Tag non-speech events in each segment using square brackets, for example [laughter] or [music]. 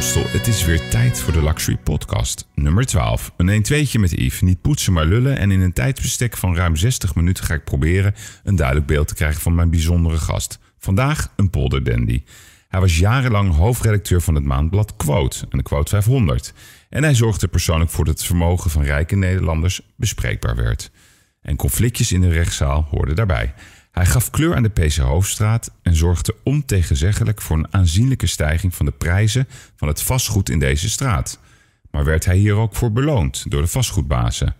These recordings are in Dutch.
Het is weer tijd voor de Luxury Podcast, nummer 12. Een 1 2 met Yves. Niet poetsen, maar lullen. En in een tijdsbestek van ruim 60 minuten ga ik proberen een duidelijk beeld te krijgen van mijn bijzondere gast. Vandaag een polderdandy. Hij was jarenlang hoofdredacteur van het maandblad Quote en de Quote 500. En hij zorgde persoonlijk voor dat het vermogen van rijke Nederlanders bespreekbaar werd. En conflictjes in de rechtszaal hoorden daarbij. Hij gaf kleur aan de PC Hoofdstraat en zorgde ontegenzeggelijk voor een aanzienlijke stijging van de prijzen van het vastgoed in deze straat. Maar werd hij hier ook voor beloond door de vastgoedbazen?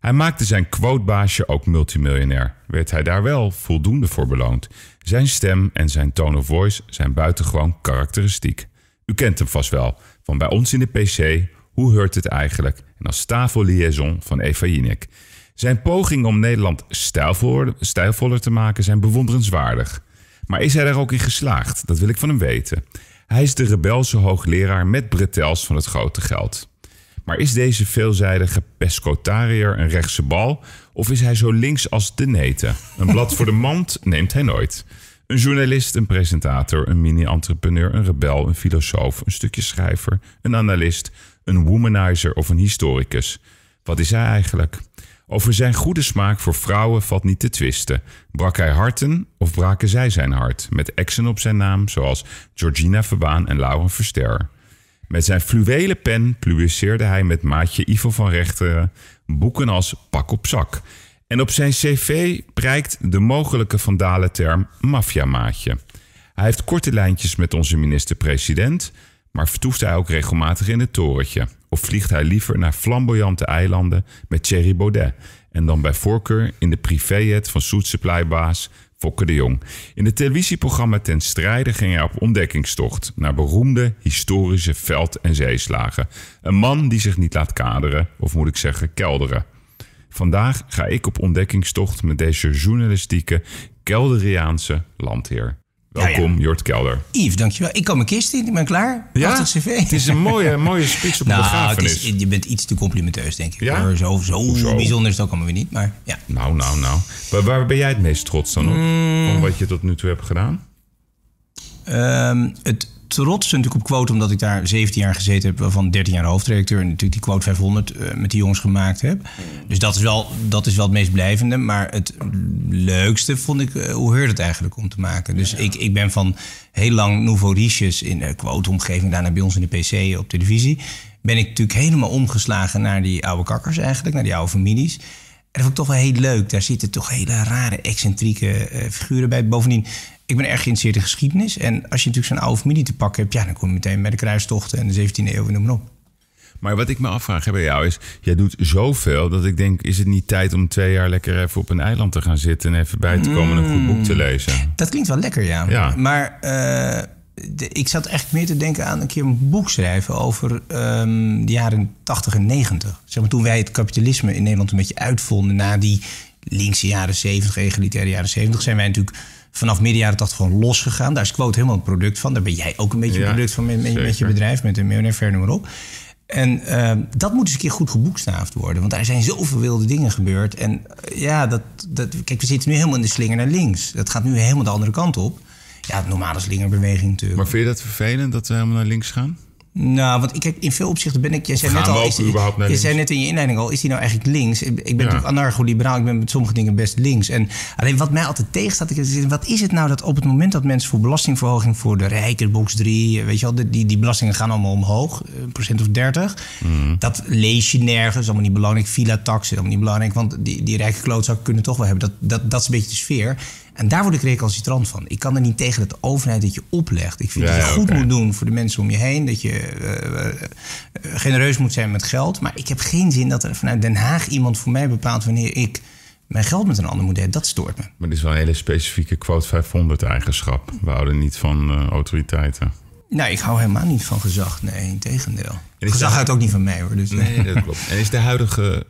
Hij maakte zijn quotebaasje ook multimiljonair. Werd hij daar wel voldoende voor beloond? Zijn stem en zijn tone of voice zijn buitengewoon karakteristiek. U kent hem vast wel, van bij ons in de PC, hoe heurt het eigenlijk? En als tafelliaison van Eva Jinek. Zijn pogingen om Nederland stijlvoller, te maken zijn bewonderenswaardig. Maar is hij er ook in geslaagd? Dat wil ik van hem weten. Hij is de rebelse hoogleraar met bretels van het grote geld. Maar is deze veelzijdige pescotariër een rechtse bal? Of is hij zo links als de neten? Een blad voor de mand neemt hij nooit. Een journalist, een presentator, een mini-entrepreneur, een rebel, een filosoof, een stukje schrijver, een analist, een womanizer of een historicus. Wat is hij eigenlijk? Over zijn goede smaak voor vrouwen valt niet te twisten. Brak hij harten of braken zij zijn hart? Met exen op zijn naam, zoals Georgina Verbaan en Lauren Verster. Met zijn fluwelen pen publiceerde hij met maatje Ivo van Rechteren boeken als Pak op zak. En op zijn cv prijkt de mogelijke vandale term maffiamaatje. Hij heeft korte lijntjes met onze minister-president, maar vertoeft hij ook regelmatig in het torentje. Of vliegt hij liever naar flamboyante eilanden met Thierry Baudet en dan bij voorkeur in de privéjet van Soet Supplybaas Fokke de Jong. In het televisieprogramma Ten Strijde ging hij op ontdekkingstocht naar beroemde historische veld- en zeeslagen. Een man die zich niet laat kaderen, of moet ik zeggen kelderen. Vandaag ga ik op ontdekkingstocht met deze journalistieke Kelderiaanse landheer. Welkom, Jort Kelder. Yves, dankjewel. Ik kan mijn kist in, ik ben klaar. Ja, cv. het is een mooie, [laughs] mooie speech op de nou, het begrafenis. is, je bent iets te complimenteus, denk ik. Ja? Zo, zo bijzonder is het ook allemaal weer niet, maar ja. Nou, nou, nou. Waar, waar ben jij het meest trots dan op? Mm. Van wat je tot nu toe hebt gedaan? Ehm, het trots natuurlijk op Quote, omdat ik daar 17 jaar gezeten heb, waarvan 13 jaar hoofdredacteur en natuurlijk die Quote 500 eh, met die jongens gemaakt heb. Dus dat is, wel, dat is wel het meest blijvende. Maar het leukste vond ik, eh, hoe heurt het eigenlijk om te maken? Dus ik, ik ben van heel lang Nouveau Riches in de Quote-omgeving, daarna bij ons in de PC op televisie, ben ik natuurlijk helemaal omgeslagen naar die oude kakkers eigenlijk, naar die oude families. En dat vond ik toch wel heel leuk. Daar zitten toch hele rare, excentrieke eh, figuren bij. Bovendien, ik ben erg geïnteresseerd in geschiedenis. En als je natuurlijk zo'n oude familie te pakken hebt... ja, dan kom je meteen bij de kruistochten en de 17e eeuw en noem maar op. Maar wat ik me afvraag bij jou is, jij doet zoveel dat ik denk, is het niet tijd om twee jaar lekker even op een eiland te gaan zitten en even bij te komen en een goed boek te lezen? Dat klinkt wel lekker, ja. Ja. Maar eh, de- ik zat echt meer te denken aan een keer een boek schrijven... over ehm, de jaren 80 en 90. Zeg maar, toen wij het kapitalisme in Nederland een beetje uitvonden... na die linkse jaren 70, egalitaire jaren 70... zijn wij natuurlijk vanaf midden jaren 80 gewoon losgegaan. Daar is Quote helemaal een product van. Daar ben jij ook een beetje Ja, een product van met, met, je bedrijf... met de Fair, noem maar op. En ehm, dat moet eens een keer goed geboekstaafd worden. Want daar zijn zoveel wilde dingen gebeurd. En eh, ja, dat, dat, kijk, we zitten nu helemaal in de slinger naar links. Dat gaat nu helemaal de andere kant op. Ja, de normale slingerbeweging natuurlijk. Maar vind je dat vervelend dat we helemaal naar links gaan? Nou, want ik, kijk, in veel opzichten ben ik... Jij zei gaan net al, is, je links? zei net in je inleiding al, is die nou eigenlijk links? Ik, ben natuurlijk anarcho-liberaal, ik ben met sommige dingen best links. En alleen wat mij altijd tegenstaat, zeg, wat is het nou dat op het moment dat mensen voor belastingverhoging voor de rijken, box 3, weet je wel, die, die belastingen gaan allemaal omhoog, een procent of 30. Mhm. Dat lees je nergens, allemaal niet belangrijk. Villa-tax is allemaal niet belangrijk, want die, die rijke klootzakken kunnen toch wel hebben. Dat, dat, dat is een beetje de sfeer. En daar word ik recalcitrant van. Ik kan er niet tegen dat de overheid dit je oplegt. Ik vind Ja, dat je goed moet doen voor de mensen om je heen. Dat je eh, eh, genereus moet zijn met geld. Maar ik heb geen zin dat er vanuit Den Haag iemand voor mij bepaalt wanneer ik mijn geld met een ander moet delen. Dat stoort me. Maar dit is wel een hele specifieke quote 500 eigenschap. We houden niet van eh, autoriteiten. Nou, ik hou helemaal niet van gezag. Nee, in tegendeel. Gezag dat- houdt ook niet van mij hoor. Dus Nee, dat [laughs] klopt. En is de huidige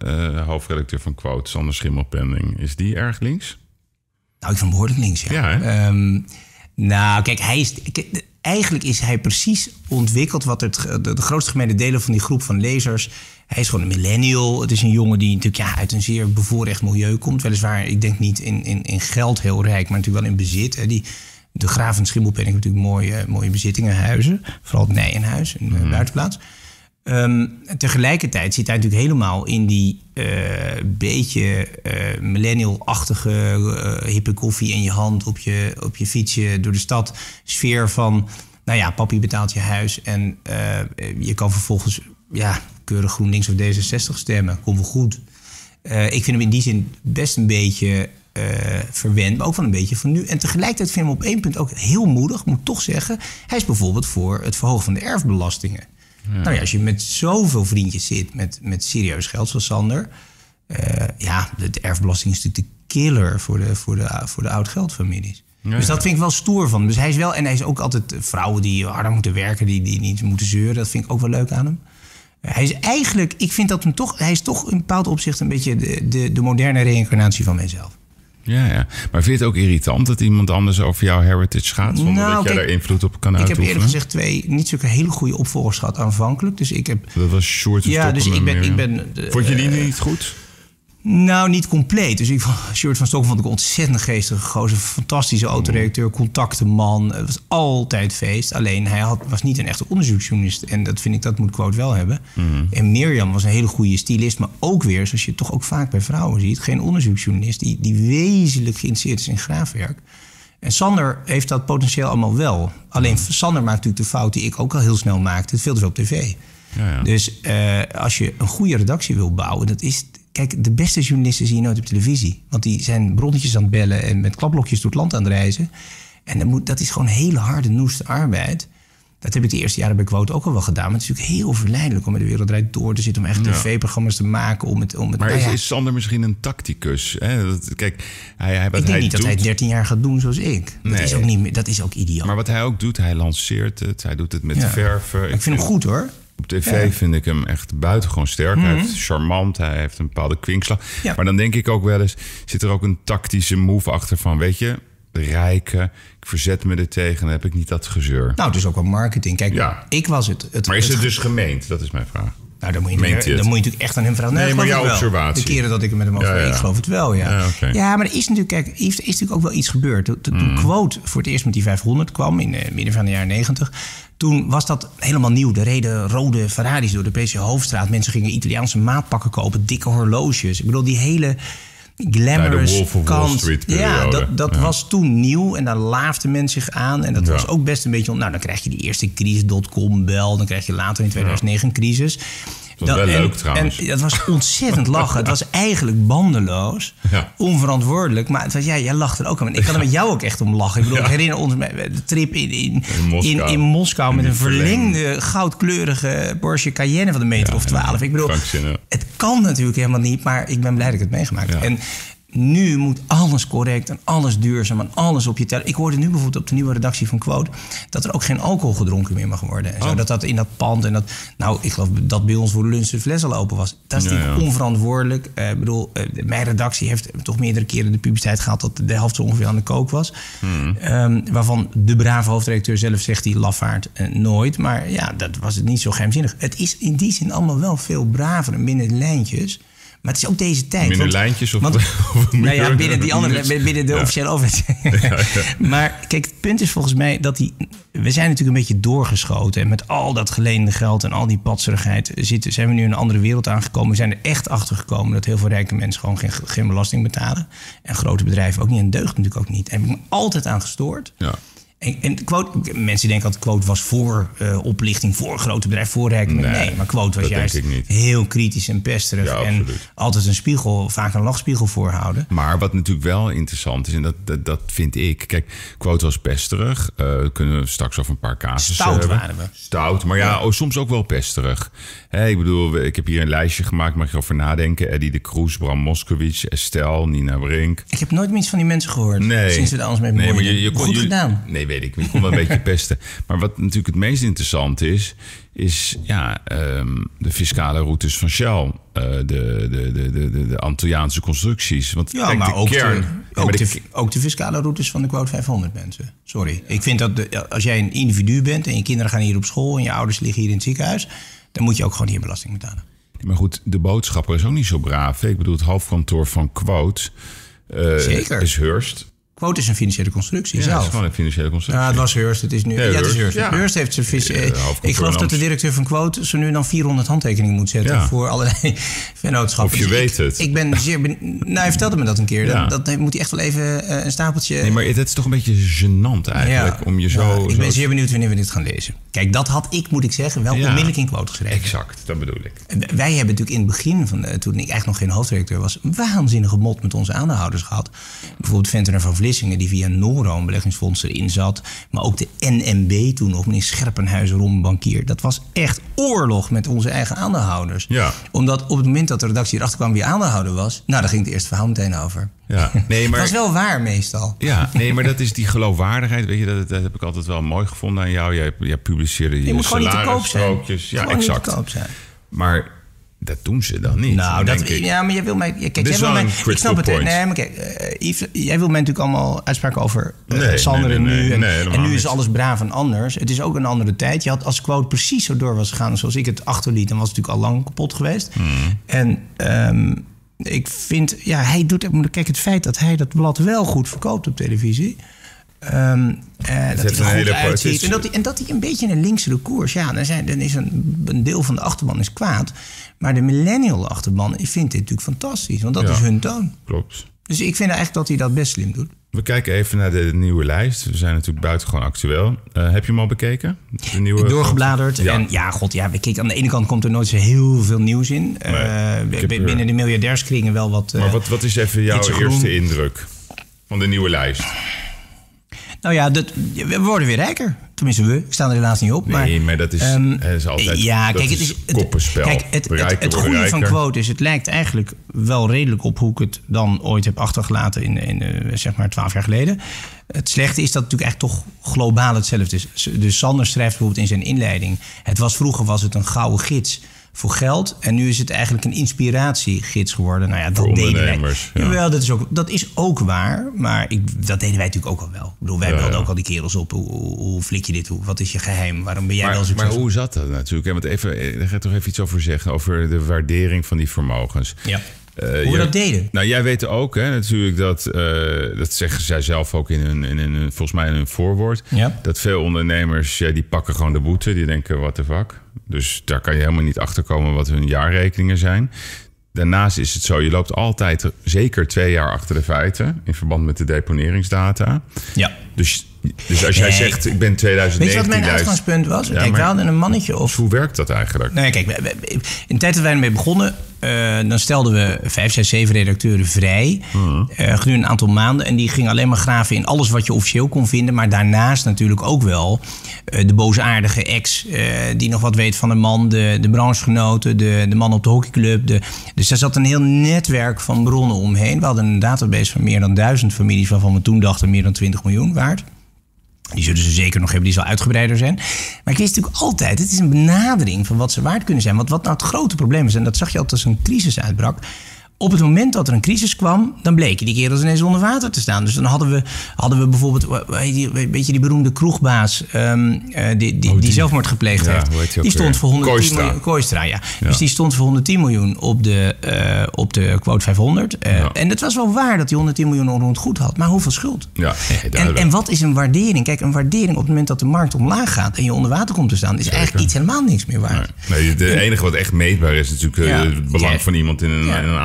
hoofdredacteur van Quote, Sander Schimmelpending, is die erg links? Nou, ik vind hem behoorlijk links, ja. Ehm, nou, kijk, hij is, eigenlijk is hij precies ontwikkeld... wat het, de, de grootste gemene delen van die groep van lezers... Hij is gewoon een millennial. Het is een jongen die natuurlijk ja, uit een zeer bevoorrecht milieu komt. Weliswaar, ik denk niet in, in, in geld heel rijk, maar natuurlijk wel in bezit. Hè. Die De Graven Schimmelpenning heeft natuurlijk mooie, mooie bezittingen, huizen. Vooral het Nijenhuis in de Mhm. buitenplaats. Ehm, tegelijkertijd zit hij natuurlijk helemaal in die eh, beetje eh, millennial-achtige eh, hippe koffie in je hand op je, op je fietsje door de stad sfeer van, nou ja, papi betaalt je huis en je kan vervolgens ja, keurig GroenLinks of D66 stemmen. Komt wel goed. Ik vind hem in die zin best een beetje verwend, maar ook wel een beetje van nu. En tegelijkertijd vind ik hem op één punt ook heel moedig, moet toch zeggen. Hij is bijvoorbeeld voor het verhogen van de erfbelastingen. Nou ja, als je met zoveel vriendjes zit met, met serieus geld, zoals Sander. eh, ja, de, erfbelasting is natuurlijk de killer voor de, voor de, voor de oud-geldfamilies. dus dat vind ik wel stoer van hem. Dus hij is wel, en hij is ook altijd vrouwen die harder moeten werken, die, die niet moeten zeuren. Dat vind ik ook wel leuk aan hem. Hij is eigenlijk, ik vind dat hem toch, hij is toch in bepaald opzicht een beetje de, de, de moderne reïncarnatie van mijzelf. Ja, ja. Maar vind je het ook irritant dat iemand anders over jouw heritage gaat... zonder Nou, dat jij kijk, daar invloed op kan Ik heb uitoefenen? eerlijk gezegd twee niet zulke hele goede opvolgers gehad aanvankelijk. Dus ik heb. Dat was short Ja, dus ik ben. Ik ben eh, Vond je die niet goed? Nou, niet compleet. Dus ik vond [laughs] Sjoerd van Stokken vond ik een ontzettend geestige gozer. Fantastische autoredacteur, contactenman. Het was altijd feest. Alleen hij had, was niet een echte onderzoeksjournalist. En dat vind ik, dat moet Quote wel hebben. En Mirjam was een hele goede stylist. Maar ook weer, zoals je toch ook vaak bij vrouwen ziet... geen onderzoeksjournalist die, die wezenlijk geïnteresseerd is in graafwerk. En Sander heeft dat potentieel allemaal wel. Alleen Sander maakt natuurlijk de fout die ik ook al heel snel maakte. Veel te veel op tv. Ja, ja. Dus eh, als je een goede redactie wil bouwen, dat is. Kijk, de beste journalisten zie je nooit op televisie. Want die zijn bronnetjes aan het bellen en met klaplokjes door het land aan het reizen. En dat, moet, dat is gewoon hele harde, noeste arbeid. Dat heb ik de eerste jaren bij Quote ook al wel gedaan. Maar het is natuurlijk heel verleidelijk om met de wereld door te zitten. Om echt tv-programma's te maken. Om het, om het, Maar nou is, ja, is Sander misschien een tacticus? Hè? Dat, kijk, hij, hij, wat ik denk hij niet dat hij 13 jaar gaat doen zoals ik. Dat, Nee. is, ook niet, dat is ook ideaal. Maar wat hij ook doet, hij lanceert het. Hij doet het met Ja. verven. Ik vind hem goed hoor. Op tv vind ik hem echt buitengewoon sterk. Hij heeft charmant, hij heeft een bepaalde kwinkslag. Mhm. Ja. Maar dan denk ik ook wel eens, zit er ook een tactische move achter van, weet je, rijken, ik verzet me er tegen, dan heb ik niet dat gezeur. Nou, is ook wel marketing. Kijk, Ja. ik was het. het Maar is het het dus gemeend? Dat is mijn vraag. Nou, dan moet, je, Meent dan moet je natuurlijk echt aan hem vragen. Nee, dat maar geloof jouw observatie. De keren dat ik het met hem over Ja, ja. ik geloof het wel, ja. Ja, maar er is natuurlijk, kijk, is, is natuurlijk ook wel iets gebeurd. Toen, toen Mm. Quote voor het eerst met die 500 kwam, in het midden van de jaren 90... toen was dat helemaal nieuw. Er reden rode Ferraris door de PC Hoofdstraat. Mensen gingen Italiaanse maatpakken kopen, dikke horloges. Ik bedoel, die hele glamorous kant. Ja, dat, dat Ja. was toen nieuw en daar laafde men zich aan. En dat Ja. was ook best een beetje... Nou, dan krijg je die eerste crisis.com bel. Dan krijg je later in 2009 een crisis. Was wel en, leuk trouwens. En dat was ontzettend lachen. Het was eigenlijk bandeloos, Ja. onverantwoordelijk. Maar het was, ja, jij lacht er ook aan. Ik kan er met jou ook echt om lachen. Ik bedoel, Ja. ik herinner ons de trip in, in, In Moskou. in, in Moskou... met een verlengde, goudkleurige Porsche Cayenne van de meter Ja, of 12. Ik bedoel, het kan natuurlijk helemaal niet, maar ik ben blij dat ik het meegemaakt heb. En nu moet alles correct en alles duurzaam en alles op je tel. Ik hoorde nu bijvoorbeeld op de nieuwe redactie van Quote... dat er ook geen alcohol gedronken meer mag worden. En zo, Oh. Dat dat in dat pand en dat... Nou, ik geloof dat bij ons voor lunch de fles al open was. Dat is Ja, onverantwoordelijk. Eh, Ik bedoel, eh, mijn redactie heeft toch meerdere keren de publiciteit gehad... dat de helft zo ongeveer aan de kook was. Hmm. Ehm, waarvan de brave hoofdredacteur zelf zegt die lafaard eh, nooit. Maar ja, dat was het niet zo geheimzinnig. Het is in die zin allemaal wel veel braver en binnen de lijntjes... Maar het is ook deze tijd. Binnen want- lijntjes of- want- [laughs] of nou ja, binnen die andere, binnen de Ja. officiële overheid. [laughs] [laughs] Maar kijk, het punt is volgens mij dat die. We zijn natuurlijk een beetje doorgeschoten. En met al dat geleende geld en al die patserigheid zitten, zijn we nu in een andere wereld aangekomen. We zijn er echt achter gekomen dat heel veel rijke mensen gewoon geen, geen belasting betalen. En grote bedrijven ook niet. En deugt natuurlijk ook niet. Daar heb ik me altijd aan gestoord. Ja. En, en quote, mensen denken dat quote was voor eh, oplichting, voor grote bedrijf, voor mensen. Nee, Nee, maar quote was juist heel kritisch en pesterig. Ja, en altijd een spiegel, vaak een lachspiegel voorhouden. Maar wat natuurlijk wel interessant is, en dat, dat, dat vind ik. Kijk, quote was pesterig. Eh, kunnen we straks over een paar casussen Stout hebben. waren we. Stout, maar ja, oh, soms ook wel pesterig. Ik bedoel, ik heb hier een lijstje gemaakt, mag je over nadenken. Eddie de Kroes, Bram Moskowitz, Estelle, Nina Brink. Ik heb nooit meer iets van die mensen gehoord. Nee. Sinds we daar alles mee nee, maar je, je kon, Goed je- gedaan. Nee, weet ik. kon wel een beetje [laughs] pesten. Maar wat natuurlijk het meest interessant is, is ja, ehm, de fiscale routes van Shell. Eh, de, de, de, de, de, Antilliaanse constructies. Want Ja, kijk, maar, de ook, kern, de, Ja, ook, de- de, ook de fiscale routes van de quote 500 mensen. Sorry. Ik vind dat de- als jij een individu bent en je kinderen gaan hier op school en je ouders liggen hier in het ziekenhuis, dan moet je ook gewoon hier belasting betalen. Maar goed, de boodschapper is ook niet zo braaf. Ik bedoel, het hoofdkantoor van Quote Zeker. is Hurst. Quote is een financiële constructie Ja, het zelf. is gewoon een financiële constructie. Ja, het was Hearst. Het is nu. Ja, Ja, het is Hearst, Hearst. ja. Hearst heeft zijn vis. Eh, ik geloof dat de directeur van Quote zo nu dan 400 handtekeningen moet zetten voor allerlei [laughs] vennootschappen. Of je Dus weet ik, het. Ik ben zeer. ben- nou, hij vertelde me dat een keer. Dat, dat moet hij echt wel even eh, een stapeltje. Nee, maar het is toch een beetje gênant eigenlijk om je zo... Ik zo- ben zeer benieuwd wanneer we dit gaan lezen. Kijk, dat had ik, moet ik zeggen, wel onmiddellijk in quote geschreven. Exact, dat bedoel ik. Wij hebben natuurlijk in het begin, van, toen ik eigenlijk nog geen hoofdredacteur was, een waanzinnige mot met onze aandeelhouders gehad. Bijvoorbeeld Ventner van Die via Noro, een beleggingsfonds, erin zat. Maar ook de NMB toen nog, meneer Scherpenhuizen, rombankier. Dat was echt oorlog met onze eigen aandeelhouders. Ja. Omdat op het moment dat de redactie erachter kwam wie aandeelhouder was, nou, daar ging het eerste verhaal meteen over. Ja, nee, [laughs] maar... Het was wel waar meestal. Ja, nee, maar dat [laughs] is die geloofwaardigheid. Weet je, dat, dat heb ik altijd wel mooi gevonden aan jou. Jij, jij publiceerde je, Je moet gewoon niet te koop zijn. salarisstrookjes. Ja, niet exact. te koop zijn. Maar dat doen ze dan niet. Nou, dat, ik. ja, maar jij wil mij. Kijk, jij is wil mij. Ik snap het. point. Nee, maar kijk, eh, Yves, jij wil mij natuurlijk allemaal uitspraken over eh, Nee, Sander nee, en nu. en, nu is alles braaf en anders. Het is ook een andere tijd. Je had als quote precies zo door was gegaan zoals ik het achterliet, dan was het natuurlijk al lang kapot geweest. Hmm. En ehm, ik vind, ja, hij doet. Kijk, het feit dat hij dat blad wel goed verkoopt op televisie. ehm, eh, dat heeft hij een er goed hele uitziet. En dat, hij, en dat hij een beetje een linkse koers. Ja, dan, zijn, dan is een, een deel van de achterban is kwaad. Maar de millennial achterban ik vind dit natuurlijk fantastisch. Want dat Ja. is hun toon. Klopt. Dus ik vind eigenlijk dat hij dat best slim doet. We kijken even naar de nieuwe lijst. We zijn natuurlijk buitengewoon actueel. Eh, heb je hem al bekeken? De nieuwe Doorgebladerd. Ja. En ja, god, ja, kijk, aan de ene kant komt er nooit zo heel veel nieuws in. Eh, er- binnen de miljardairskringen wel wat... eh, Maar wat, wat is even jouw eerste indruk van de nieuwe lijst? Nou ja, dat, we worden weer rijker. Tenminste, we. Ik sta er helaas niet op. maar, Nee, maar dat is, ehm, is altijd ja, kijk, het is koppenspel. Kijk, het, het, goede van quote is, het lijkt eigenlijk wel redelijk op hoe ik het dan ooit heb achtergelaten in, in eh, zeg maar twaalf jaar geleden. Het slechte is dat het natuurlijk eigenlijk toch globaal hetzelfde is. Dus Sander schrijft bijvoorbeeld in zijn inleiding: het was vroeger was het een gouden gids voor geld en nu is het eigenlijk een inspiratiegids geworden. Nou ja, dat Voor deden wij. ja. Jawel, dat is ook, dat is ook waar, maar ik, dat deden wij natuurlijk ook al wel. Ik bedoel, wij Ja, belden ja. ook al die kerels op. Hoe, hoe, hoe flik je dit? Hoe, wat is je geheim? Waarom ben jij wel Maar, maar succesvol? hoe zat dat natuurlijk? Want even, eh, daar ga ik toch even iets over zeggen. Over de waardering van die vermogens. Ja. Eh, Hoe we dat deden. Nou, jij weet ook hè, natuurlijk dat, eh, dat zeggen zij zelf ook in hun, in hun, volgens mij in hun voorwoord. Ja. Dat veel ondernemers, ja, die pakken gewoon de boete. Die denken, what the fuck. Dus daar kan je helemaal niet achter komen wat hun jaarrekeningen zijn. Daarnaast is het zo, je loopt altijd zeker twee jaar achter de feiten in verband met de deponeringsdata. Ja. Dus, dus als jij Nee. zegt, ik ben Weet 2019... je wat mijn uitgangspunt was? Ja, kijk, maar- we hadden een mannetje of... Hoe werkt dat eigenlijk? Nou ja, kijk, in de tijd dat wij ermee begonnen, eh, dan stelden we vijf, zes, zeven redacteuren vrij. Eh, gedurende een aantal maanden. En die gingen alleen maar graven in alles wat je officieel kon vinden. Maar daarnaast natuurlijk ook wel eh, de boosaardige ex. die nog wat weet van de man, de, de branchegenoten, de, de man op de hockeyclub. De, dus daar zat een heel netwerk van bronnen omheen. We hadden een database van meer dan duizend families, waarvan we toen dachten meer dan 20 miljoen waard. Die zullen ze zeker nog hebben, die zal uitgebreider zijn. Maar ik wist natuurlijk altijd, het is een benadering van wat ze waard kunnen zijn. Want wat nou het grote probleem is, en dat zag je altijd als een crisis uitbrak. Op het moment dat er een crisis kwam, dan bleken die kerels ineens onder water te staan. Dus dan hadden we, hadden we bijvoorbeeld, die- weet je die beroemde kroegbaas ehm, eh, die, die, die, Oh, die- zelfmoord gepleegd Ja, heeft. die Die stond weer? voor 110 Kooistra. miljoen. Kooistra, ja. Dus die stond voor 110 miljoen op de, eh, op de quote 500. Eh, Ja. En het was wel waar dat hij 110 miljoen onroerend goed had. Maar hoeveel schuld? Ja, En, en wat is een waardering? Kijk, een waardering op het moment dat de markt omlaag gaat en je onder water komt te staan, is eigenlijk iets helemaal niks meer waard. Nee, het enige wat echt meetbaar is natuurlijk het belang van iemand in een, in een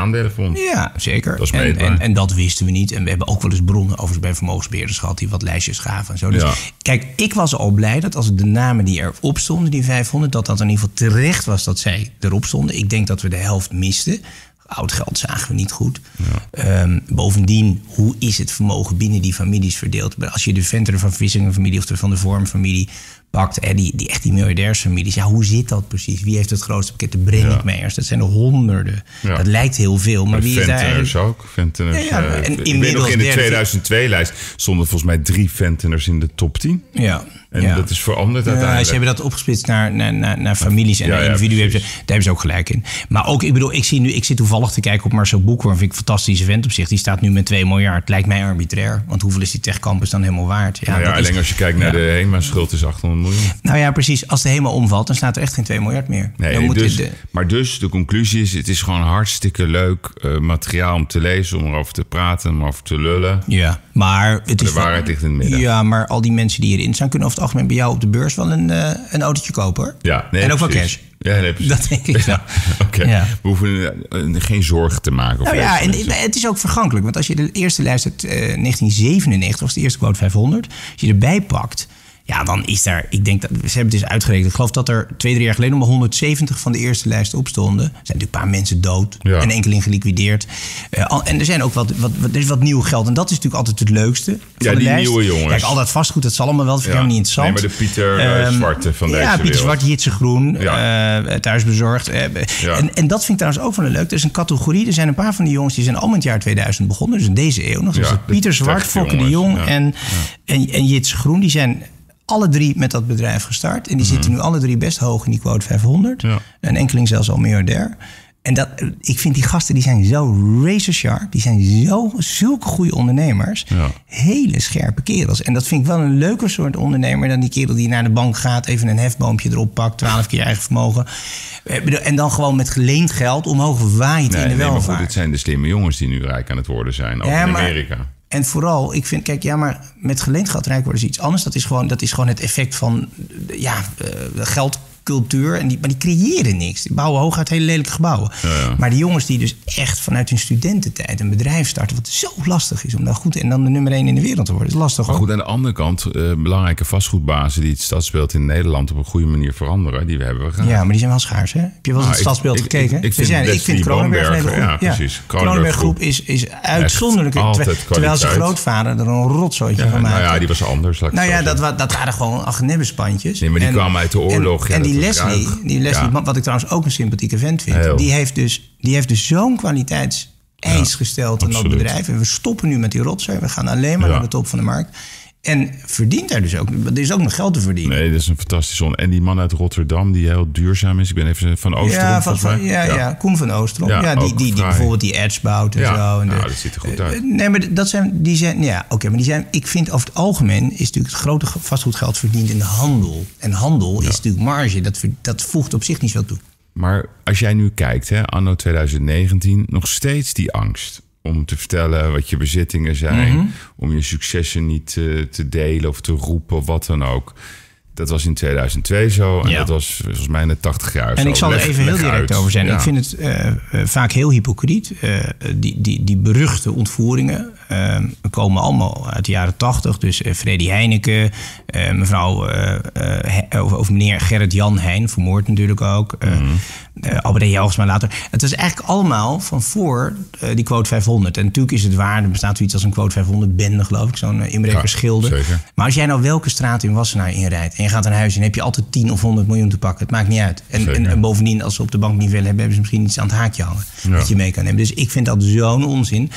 Ja, zeker. Dat en, en, en dat wisten we niet. En we hebben ook wel eens bronnen overigens bij vermogensbeheerders gehad die wat lijstjes gaven en zo. Dus Ja. kijk, ik was al blij dat als de namen die erop stonden, die 500, dat dat in ieder geval terecht was dat zij erop stonden. Ik denk dat we de helft misten. Oud geld zagen we niet goed. Ehm, bovendien, hoe is het vermogen binnen die families verdeeld? Als je de Venter van Vissingen familie of de Van de Vorm familie pakt, hè, die, die echt die miljardairsfamilies, ja, hoe zit dat precies? Wie heeft het grootste pakket? De Brenninkmeijers, dat zijn er honderden. Ja. Dat lijkt heel veel, maar wie is daar ook. Venteners, Ja, ja, eh, en ik nog in de derde- 2002-lijst stonden volgens mij drie Venteners in de top 10. Ja. En ja. dat is veranderd Ja, uiteindelijk. ze hebben dat opgesplitst naar, naar, naar, naar families en Ja, naar ja, individuen. Daar hebben ze ook gelijk in. Maar ook, ik bedoel, ik, zie nu, ik zit toevallig te kijken op Marcel Boekhoorn. Vind ik een fantastische vent op zich. Die staat nu met 2 miljard. Lijkt mij arbitrair. Want hoeveel is die techcampus dan helemaal waard? Ja, nou ja alleen als je kijkt naar de HEMA-schuld is 800 Nou ja, precies. Als de HEMA omvalt, dan staat er echt geen 2 miljard meer. Nee, dus, Maar dus, de conclusie is... het is gewoon hartstikke leuk uh, materiaal om te lezen... om erover te praten, om over te lullen. Ja, maar... Het de is waarheid ligt in het midden. Ja, maar al die mensen die hierin staan... kunnen over het algemeen bij jou op de beurs wel een, uh, een autootje kopen, hoor. Ja, nee, En ook wel cash. Ja, nee, dat denk ik [laughs] wel. Oké, Ja. we hoeven geen zorgen te maken. Nou ja, en het is ook vergankelijk. Want als je de eerste lijst uit eh, 1997, was de eerste quote 500, als je erbij pakt, ja, dan is daar, ik denk dat, ze hebben het eens uitgerekend. Ik geloof dat er twee, drie jaar geleden nog maar 170 van de eerste lijst op stonden. Er zijn natuurlijk een paar mensen dood Ja. en enkeling geliquideerd. Eh, en er zijn ook wat, wat, wat, er is wat nieuw geld. En dat is natuurlijk altijd het leukste van Ja, de die lijst. nieuwe jongens. Kijk, al dat vastgoed, dat zal allemaal wel, dat vind ik Ja. niet interessant. Nee, maar de Pieter, Ehm, Zwarte van deze Ja, Pieter wereld. Zwart, Jitse Groen, Ja. eh, thuisbezorgd. en, en dat vind ik trouwens ook wel een leuk. Er is een categorie, er zijn een paar van die jongens... die zijn allemaal in het jaar 2000 begonnen. Dus in deze eeuw nog. Dus Pieter Zwart, Fokke de Jong en, en, en Jitse Groen... die zijn alle drie met dat bedrijf gestart. En die zitten nu alle drie best hoog in die quote 500. Mhm. Ja. Een enkeling zelfs al miljardair. En dat, ik vind die gasten, die zijn zo razor sharp. Die zijn zo, zulke goede ondernemers. Ja. Hele scherpe kerels. En dat vind ik wel een leuker soort ondernemer... dan die kerel die naar de bank gaat... even een hefboompje erop pakt, 12 keer eigen vermogen. Eh, En dan gewoon met geleend geld omhoog waait Nee, in de nee, maar welvaart. goed, het zijn de slimme jongens die nu rijk aan het worden zijn. Ook Ja, in maar- Amerika. En vooral, ik vind, kijk, ja, maar met geleend geld rijk worden is iets anders. Dat is gewoon, dat is gewoon het effect van, ja, eh, geldcultuur. En die, maar die creëren niks. Die bouwen hooguit hele lelijke gebouwen. ja. Maar die jongens die dus echt vanuit hun studententijd een bedrijf starten... wat zo lastig is om daar goed en dan de nummer één in de wereld te worden. is lastig Maar goed, aan de andere kant, eh, belangrijke vastgoedbazen die het stadsbeeld in Nederland op een goede manier veranderen, die hebben we gehad. Ja, maar die zijn wel schaars, hè? Heb je wel eens Nou, het stadsbeeld gekeken? ik- ik vind zijn, ik vind Kronenberg een hele ja, precies. Kronenberg Groep is, is uitzonderlijk. terwijl- zijn grootvader er een rotzooitje Ja, van nou maakte. ja, die was anders. Nou ja, dat, dat waren gewoon agnebbespandjes. Nee, maar die kwamen uit de oorlog, En, ja, en die Leslie, die Leslie Ja. wat ik trouwens ook een sympathieke vent vind... Heel. die heeft dus, die heeft dus zo'n kwaliteitseis Ja, gesteld aan dat bedrijf. En we stoppen nu met die rotzooi. We gaan alleen maar naar de top van de markt. En verdient daar dus ook... Er is ook nog geld te verdienen. Nee, dat is een fantastisch zon. En die man uit Rotterdam, die heel duurzaam is. Ik ben even van Oosterom, ja, van, mij. ja, ja. Koen van Oostrom. Ja, Ja, die, die, die bijvoorbeeld die ads bouwt en Ja, zo. En nou, de- dat ziet er goed Eh, uit. Nee, maar dat zijn, die zijn, ja, oké, maar die zijn, ik vind over het algemeen is natuurlijk het grote vastgoedgeld verdiend in de handel. En handel is natuurlijk marge, dat, dat voegt op zich niet veel toe. Maar als jij nu kijkt, hè, anno 2019, nog steeds die angst om te vertellen wat je bezittingen zijn, Mhm. om je successen niet eh, te delen of te roepen of wat dan ook. Dat was in 2002 zo en Ja. dat was volgens mij in de 80 jaar En zo. ik zal Leg- er even heel direct uit. over zijn. Ja. Ik vind het eh, eh, vaak heel hypocriet. Die, die, die beruchte ontvoeringen komen allemaal uit de jaren tachtig. Dus eh Freddy Heineken, eh, mevrouw eh, of, of meneer Gerrit Jan Heijn, vermoord natuurlijk ook. eh Mhm. eh, Albert. Jelgsma later. Het is eigenlijk allemaal van voor die quote 500. En natuurlijk is het waar. Er bestaat zoiets als een quote 500 bende, geloof ik. Zo'n uh, inbreker Ja, schilder. zeker. Maar als jij nou welke straat in Wassenaar inrijdt... en je gaat naar huis en heb je altijd 10 of 100 miljoen te pakken. Het maakt niet uit. En, en, bovendien, als ze op de bank niet willen hebben... hebben ze misschien iets aan het haakje hangen. Ja. Dat je mee kan nemen. Dus ik vind dat zo'n onzin.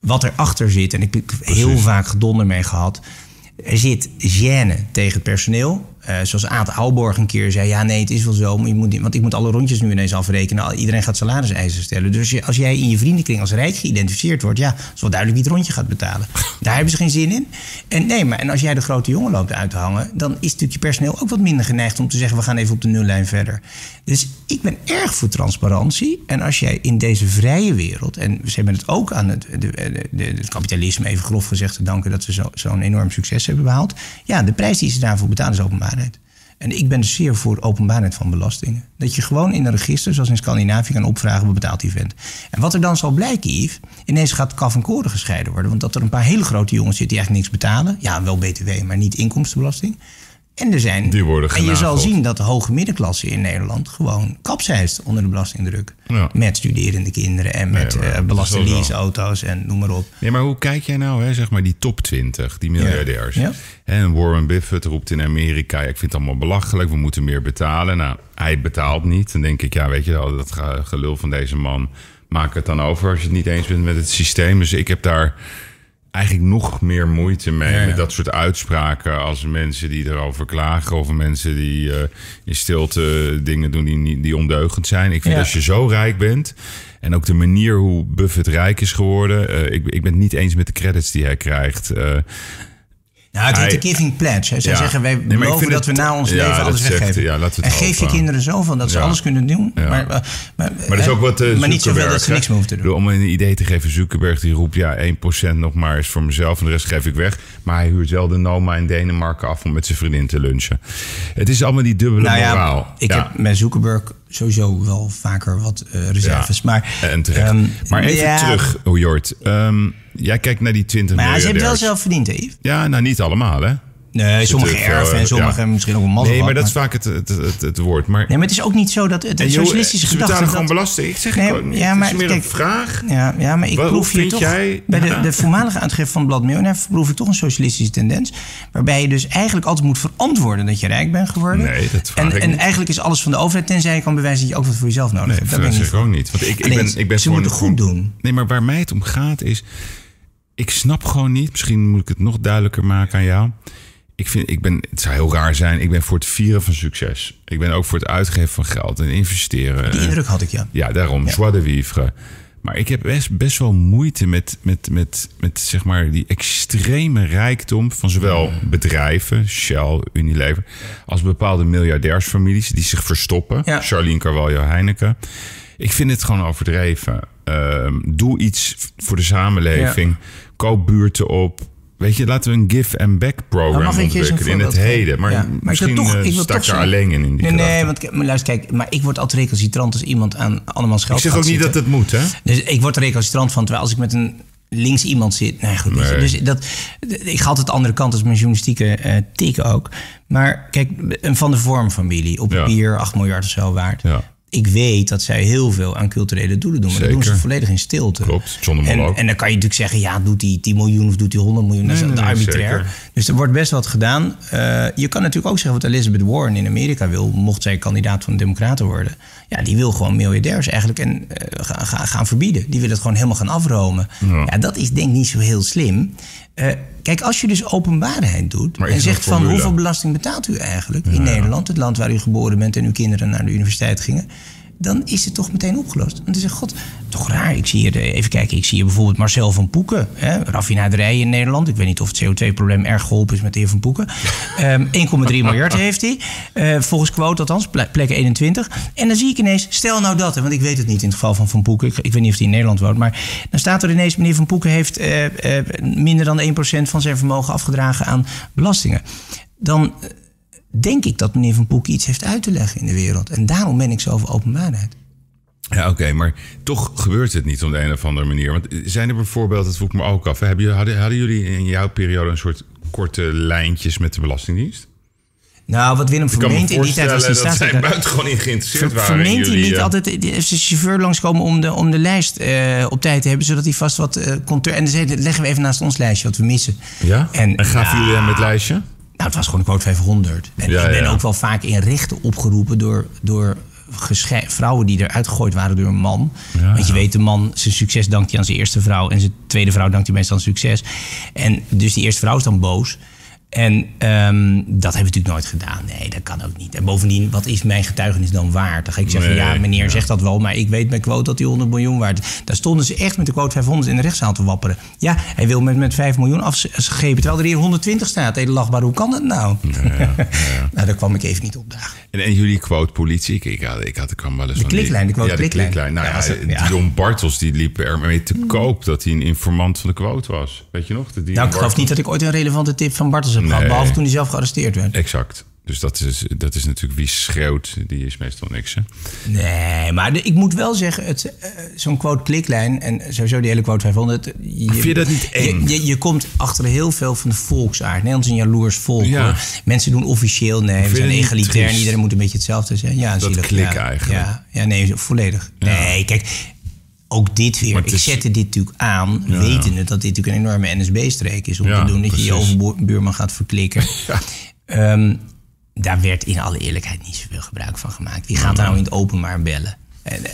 Wat erachter zit, en ik heb heel vaak gedonder mee gehad... Er zit gêne tegen het personeel. Eh, zoals Aad Aalborg een keer zei... ja, nee, het is wel zo, maar je moet, want ik moet alle rondjes nu ineens afrekenen. Iedereen gaat salariseisen stellen. Dus als je- als jij in je vriendenkring als rijk geïdentificeerd wordt... ja, is wel duidelijk wie het rondje gaat betalen. Daar hebben ze geen zin in. En nee, maar en als jij de grote jongen loopt uit te hangen... dan is natuurlijk je personeel ook wat minder geneigd om te zeggen... we gaan even op de nullijn verder. Dus ik ben erg voor transparantie. En als jij in deze vrije wereld... en ze hebben het ook aan het, de, de, het kapitalisme even grof gezegd te danken... dat ze zo- zo'n enorm succes hebben behaald. Ja, de prijs die ze daarvoor betalen is En ik ben zeer voor openbaarheid van belastingen. Dat je gewoon in een register, zoals in Scandinavië, kan opvragen wat betaalt die vent. En wat er dan zal blijken, Yves, ineens gaat kaf en koren gescheiden worden. Want dat er een paar hele grote jongens zitten die eigenlijk niks betalen. Ja, wel BTW, maar niet inkomstenbelasting. En er zijn. Die worden en je zal zien dat de hoge middenklasse in Nederland gewoon kapseist onder de belastingdruk. Ja. Met studerende kinderen en met zo. leaseauto's en noem maar op. Nee, maar hoe kijk jij nou, hè, zeg maar, die top 20, die miljardairs? Ja. En Warren Buffett roept in Amerika, ja, ik vind het allemaal belachelijk, we moeten meer betalen. Nou, hij betaalt niet. Dan denk ik, ja, weet je wel, dat ge- gelul van deze man, maak het dan over als je het niet eens bent met het systeem. Dus ik heb daar eigenlijk nog meer moeite mee Ja, ja. met dat soort uitspraken als mensen die erover klagen of mensen die eh, in stilte dingen doen die, niet- die ondeugend zijn. Ik vind Ja. als je zo rijk bent en ook de manier hoe Buffett rijk is geworden, eh, ik, ik ben het niet eens met de credits die hij krijgt. Eh, Nou, het heet Hij- de Giving Pledge. hè. Zij Ja. zeggen, wij Nee, beloven dat we na ons ja, leven alles zegt- weggeven. ja, laten we het en geef je kinderen zoveel dat ze alles kunnen doen. Ja. Maar, maar, maar, Maar dat is ook wat. eh, maar niet zoveel dat ze niks meer hoeven te doen. Om een idee te geven, Zuckerberg die roept ja, 1% nog maar is voor mezelf en de rest geef ik weg. Maar hij huurt wel de Noma in Denemarken af om met zijn vriendin te lunchen. Het is allemaal die dubbele Nou moraal. ik heb met Zuckerberg sowieso wel vaker wat eh, reserves. Ja, Maar, En terecht. ehm, maar even ja, terug, Jort. Ehm, jij kijkt naar die 20 Maar ja, ze hebben wel zelf verdiend, Yves? Ja, nou niet allemaal, hè? Nee, sommige erven en eh, sommige ja. misschien ook een mazzel. Nee, maar dat is vaak het, het, het, het woord. Maar, Nee, maar het is ook niet zo dat het En een joh, socialistische ze gedachte... betalen gewoon dat- belasting. Ik zeg Nee, het niet. ja, maar het is meer kijk, een vraag. Ja, ja, maar ik Wat- proef hier vind toch... jij- Bij de, de voormalige uitgever van Blad Miljonair proef ik toch een socialistische tendens. Waarbij je dus eigenlijk altijd moet verantwoorden dat je rijk bent geworden. Nee, dat en, en eigenlijk is alles van de overheid, tenzij je kan bewijzen dat je ook wat voor jezelf nodig Nee, hebt. dat ik zeg niet ik ook niet. Want ik, ik Alleen, ben, ik ben ze moeten goed doen. Nee, maar waar mij het om gaat is... Ik snap gewoon niet, misschien moet ik het nog duidelijker maken aan jou. Ik vind, ik ben, het zou heel raar zijn, ik ben voor het vieren van succes. Ik ben ook voor het uitgeven van geld en investeren. Die indruk had ik, ja. Ja, daarom, joie de vivre. Maar ik heb best, best wel moeite met, met, met, met zeg maar die extreme rijkdom van zowel bedrijven, Shell, Unilever, als bepaalde miljardairsfamilies die zich verstoppen. Ja. Charlene Carvalho Heineken. Ik vind het gewoon overdreven. Ehm, doe iets voor de samenleving. Koop buurten op. Weet je, laten we een give and back program je een ontwikkelen in het heden. Maar Ja, maar misschien toch- eh, ik wil sta toch ik er zeggen- alleen in, in die Nee, nee, want maar luister, kijk, maar ik word altijd recalcitrant als iemand aan andermans geld Ik zeg ook niet zitten. dat het moet, hè? Dus ik word er recalcitrant van, terwijl als ik met een links iemand zit... Nee, goed, je, Nee. dus dat, ik ga altijd de andere kant als mijn journalistieke eh tik ook. Maar kijk, een Van de Vorm-familie op Ja. papier 8 miljard of zo waard. Ja. Ik weet dat zij heel veel aan culturele doelen doen. Maar dat doen ze volledig in stilte. Klopt, zonder mol en, ook. en dan kan je natuurlijk zeggen, ja, doet hij 10 miljoen of doet hij 100 miljoen? Dat is Nee, arbitrair. zeker. Dus er wordt best wat gedaan. Eh, je kan natuurlijk ook zeggen wat Elizabeth Warren in Amerika wil, mocht zij kandidaat van de Democraten worden. Ja, die wil gewoon miljardairs eigenlijk en, eh, gaan, gaan, gaan verbieden. Die wil het gewoon helemaal gaan afromen. Ja. Ja, dat is denk ik niet zo heel slim. Eh, kijk, als je dus openbaarheid doet en zegt van hoeveel belasting betaalt u eigenlijk in Nederland, het land waar u geboren bent en uw kinderen naar de universiteit gingen, dan is het toch meteen opgelost. Want dan zeg god, toch raar. Ik zie hier, eh, even kijken, ik zie hier bijvoorbeeld Marcel van Poeken, hè, raffinaderij in Nederland. Ik weet niet of het CO2-probleem erg geholpen is met de heer Van Poeken. [laughs] Ehm 1,3 miljard heeft hij, eh, volgens quote althans, ple- plek 21. En dan zie ik ineens, stel nou dat, want ik weet het niet in het geval van Van Poeken. Ik, ik weet niet of hij in Nederland woont, maar dan staat er ineens, meneer Van Poeken heeft eh, minder dan 1% van zijn vermogen afgedragen aan belastingen. Dan denk ik dat meneer Van Poeken iets heeft uit te leggen in de wereld. En daarom ben ik zo voor openbaarheid. Ja, oké, maar toch gebeurt het niet op de een of andere manier. Want zijn er bijvoorbeeld, dat vroeg ik me ook af, hebben, hadden, hadden jullie in jouw periode een soort korte lijntjes met de Belastingdienst? Nou, wat Willem vermeent in die tijd was die dat zij buitengewoon niet geïnteresseerd waren Vermeent hij jullie... niet eh, altijd die- heeft zijn chauffeur langskomen om de, om de lijst eh, op tijd te hebben, zodat hij vast wat eh ter- En dan leggen we even naast ons lijstje wat we missen. Ja? En, En, gaven ja, jullie hem het lijstje? Nou, het was gewoon een quote 500. En Ja, ik ben ja. ook wel vaak in rechten opgeroepen door, door vrouwen die eruit gegooid waren door een man. Ja, Want je weet, de man, zijn succes dankt hij aan zijn eerste vrouw. En zijn tweede vrouw dankt hij meestal aan succes. En dus die eerste vrouw is dan boos. En ehm, dat hebben we natuurlijk nooit gedaan. Nee, dat kan ook niet. En bovendien, wat is mijn getuigenis dan waard? Dan ga ik zeggen, Nee, ja, meneer ja. zegt dat wel, maar ik weet bij quote dat hij 100 miljoen waard is. Daar stonden ze echt met de quote 500 in de rechtszaal te wapperen. Ja, hij wil met, met 5 miljoen afschepen, terwijl er hier 120 staat. Edelachtbaar, hoe kan dat nou? [laughs] nou, daar kwam ik even niet op dagen. En, en jullie quote politie? Ik, ik, had, ik, had, ik kwam wel eens De van die- kliklijn, de quote ja, de kliklijn. Nou Ja, ja, als het- ja. Dion Bartels die liep ermee te koop dat hij een informant van de quote was. Weet je nog? Nou, ik geloof niet dat ik ooit een relevante tip van Bartels heb gehad. Behalve toen hij zelf gearresteerd werd. Exact. Dus dat is, dat is natuurlijk wie schreeuwt, die is meestal niks. Hè? Nee, maar de- ik moet wel zeggen, het, eh, zo'n quote kliklijn en sowieso die hele quote 500. Je, Vind je dat niet eng? Je, je, je komt achter heel veel van de volksaard. Nederland is een jaloers volk. Ja. Hoor. Mensen doen officieel nee, we zijn egalitair en iedereen moet een beetje hetzelfde zijn. Ja, Dat zielig, klik ja. eigenlijk. Ja, ja, nee, volledig. Nee, kijk, ook dit weer. Ik is- zette dit natuurlijk aan, Ja. wetende dat dit natuurlijk een enorme NSB-streek is om Ja, te doen dat je je overbuurman gaat verklikken. [laughs] Ja. Ehm, daar werd in alle eerlijkheid niet zoveel gebruik van gemaakt. Wie gaat daar nou in het openbaar bellen? En, eh,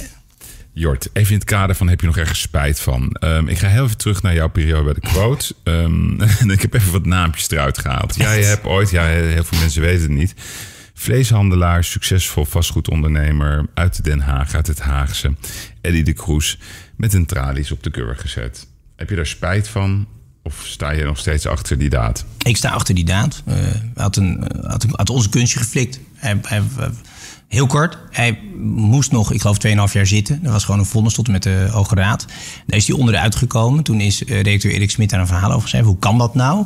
Jort, even in het kader van heb je nog ergens spijt van? Ehm, ik ga heel even terug naar jouw periode bij de quote. [laughs] Ehm, en [laughs] ik heb even wat naampjes eruit gehaald. Jij hebt ooit, ja, heel veel mensen weten het niet. Vleeshandelaar, succesvol vastgoedondernemer uit Den Haag, uit het Haagse. Eddie de Kroes met een tralies op de keur gezet. Heb je daar spijt van? Of sta je nog steeds achter die daad? Ik sta achter die daad. Uh, had, een, had, een, had onze kunstje geflikt. Hij, hij, Heel kort, hij moest nog, ik geloof, 2,5 jaar zitten. Dat was gewoon een vonnis tot en met de Hoge Raad. Daar is hij onderuit gekomen. Toen is uh, Erik Smit daar een verhaal over geschreven. Hoe kan dat nou?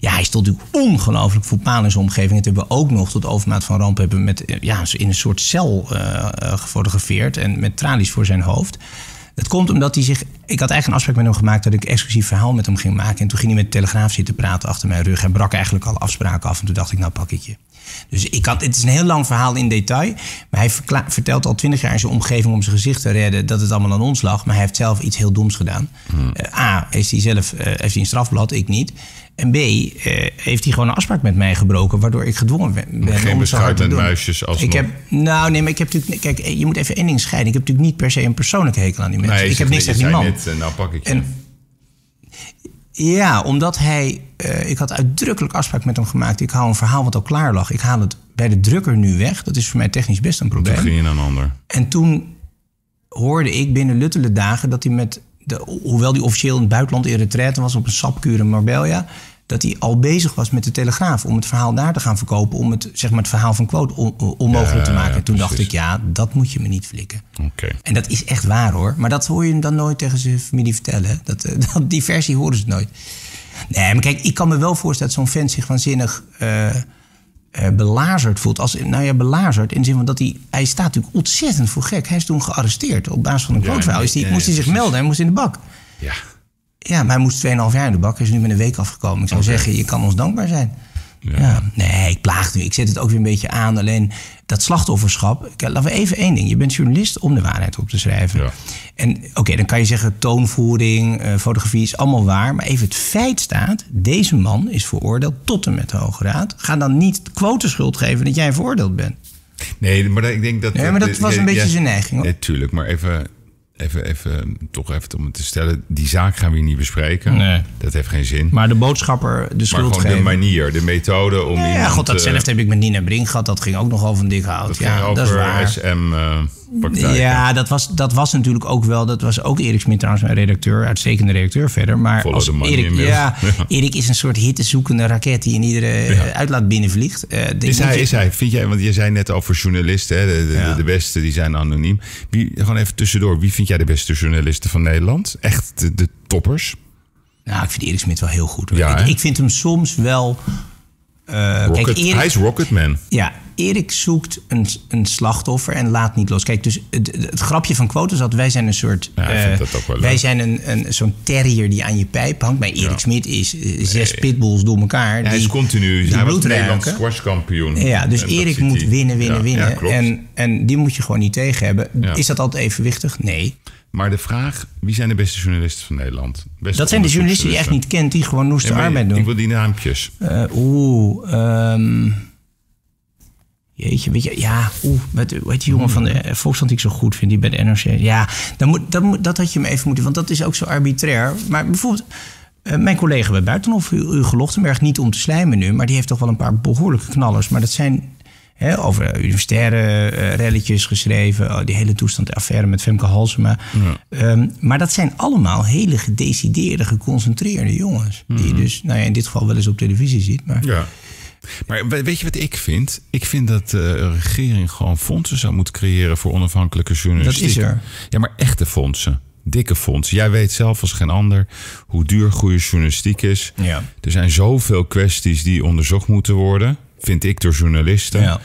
Ja, hij stond natuurlijk ongelooflijk voor paal in zijn omgeving. Het hebben we ook nog tot overmaat van ramp hebben met, ja, in een soort cel uh, gefotografeerd. En met tralies voor zijn hoofd. Dat komt omdat hij zich. Ik had eigenlijk een afspraak met hem gemaakt dat ik exclusief verhaal met hem ging maken. En toen ging hij met de Telegraaf zitten praten achter mijn rug. Hij brak eigenlijk alle afspraken af. En toen dacht ik, nou pak ik je. Dus ik had, het is een heel lang verhaal in detail. Maar hij vertelt al twintig jaar in zijn omgeving om zijn gezicht te redden dat het allemaal aan ons lag. Maar hij heeft zelf iets heel doms gedaan. Hmm. Uh, A, heeft hij zelf uh, heeft hij een strafblad, ik niet. En B, uh, heeft hij gewoon een afspraak met mij gebroken, waardoor ik gedwongen ben. Geen beschuit met muisjes als ik heb, Nou, nee, maar ik heb natuurlijk. Kijk, je moet even één ding scheiden. Ik heb natuurlijk niet per se een persoonlijke hekel aan die mensen. Nee, ik heb niks tegen die man. Net, nou pak ik je. En, ja, omdat hij. Uh, ik had uitdrukkelijk afspraak met hem gemaakt. Ik hou een verhaal wat al klaar lag. Ik haal het bij de drukker nu weg. Dat is voor mij technisch best een probleem. Toen ging je naar een ander. En toen hoorde ik binnen luttele dagen dat hij met. De, hoewel hij officieel in het buitenland in retraite was op een sapkuur in Marbella. Dat hij al bezig was met de Telegraaf om het verhaal daar te gaan verkopen. Om het, zeg maar, het verhaal van quote on, onmogelijk ja, te maken. en toen precies. dacht ik, ja, dat moet je me niet flikken. Okay. En dat is echt waar hoor. Maar dat hoor je hem dan nooit tegen zijn familie vertellen. Dat, [laughs] dat, die versie horen ze nooit. Nee, maar kijk, ik kan me wel voorstellen dat zo'n vent zich waanzinnig uh, uh, belazerd voelt. Als, nou ja, belazerd in de zin van dat hij... Hij staat natuurlijk ontzettend voor gek. Hij is toen gearresteerd. Op basis van een quoteverhaal ja, nee, moest hij zich melden. Hij moest in de bak. Ja. Ja, maar hij moest 2,5 jaar in de bak. Hij is nu met een week afgekomen. Ik zou okay. zeggen, je kan ons dankbaar zijn. Ja. ja. Nee, ik plaag nu. Ik zet het ook weer een beetje aan. Alleen dat slachtofferschap. Laten we even één ding. Je bent journalist om de waarheid op te schrijven. Ja. En oké, okay, dan kan je zeggen toonvoering, uh, fotografie is allemaal waar. Maar even het feit staat, deze man is veroordeeld tot en met de Hoge Raad. Ga dan niet quoteschuld geven dat jij veroordeeld bent. Nee, maar ik denk dat... Nee, maar dat was een beetje zijn neiging. Hoor. Natuurlijk, maar even even, even, toch even om het te stellen, die zaak gaan we hier niet bespreken. Nee. Dat heeft geen zin. Maar de boodschapper, de schuld Maar gewoon geven. de manier, de methode om ja, iemand... Ja, god, datzelfde heb ik met Nina Brink gehad. Dat ging ook nog over een dik hout. Dat ja, ging over dat is waar. SM... Uh, praktijk. Ja, dat was, dat was natuurlijk ook wel. Dat was ook Erik Smit trouwens, mijn redacteur, uitstekende redacteur verder. Maar Follow als Erik, [laughs] ja, Erik is een soort hittezoekende raket die in iedere Ja. uitlaat binnenvliegt. Eh, die Is hij, je- is hij, vind jij, want je zei net over journalisten, hè, de, de, Ja. de beste die zijn anoniem. Wie, gewoon even tussendoor, wie vind jij de beste journalisten van Nederland? Echt de, de toppers? Nou, ik vind Erik Smit wel heel goed. hoor. Ja, ik, vind hem soms wel. eh, Rocket, kijk, Erik, Hij is Rocketman. Ja, Erik zoekt een, een slachtoffer en laat niet los. Kijk, dus het, het grapje van quotes is dat wij zijn een soort... Ja, eh, vind dat ook wel leuk. wij zijn een, een, zo'n terrier die aan je pijp hangt. Bij Erik Ja. Smit is eh, zes pitbulls door elkaar. Ja, hij die- is continu. die Hij was Nederlands squashkampioen. Ja, dus En Erik moet winnen, winnen, winnen. En, en die moet je gewoon niet tegen hebben. Is dat altijd evenwichtig? Nee. Maar de vraag, wie zijn de beste journalisten van Nederland? Beste Dat zijn de journalisten die je echt niet kent, die gewoon noeste arbeid doen. Ik wil die naampjes. Eh, Oeh, ehm jeetje, weet je, ja, oeh, met, heet die jongen van de eh, Volkskrant die ik zo goed vind, die bij de NRC. Ja, dan moet, dat, moet, dat had je me even moeten, want dat is ook zo arbitrair. Maar bijvoorbeeld, eh, mijn collega bij Buitenhof, Hugo Lochtenberg, niet om te slijmen nu, maar die heeft toch wel een paar behoorlijke knallers. Maar dat zijn hè, over universitaire eh, relletjes geschreven, oh, die hele toestand, de affaire met Femke Halsema. Ehm, maar dat zijn allemaal hele gedecideerde, geconcentreerde jongens. Die je dus, nou ja, in dit geval wel eens op televisie ziet. Maar Ja. Maar we- weet je wat ik vind? Ik vind dat de regering gewoon fondsen zou moeten creëren voor onafhankelijke journalistiek. Dat is er. Ja, maar echte fondsen. Dikke fondsen. Jij weet zelf als geen ander hoe duur goede journalistiek is. Ja. Er zijn zoveel kwesties die onderzocht moeten worden, vind ik, door journalisten. Ja.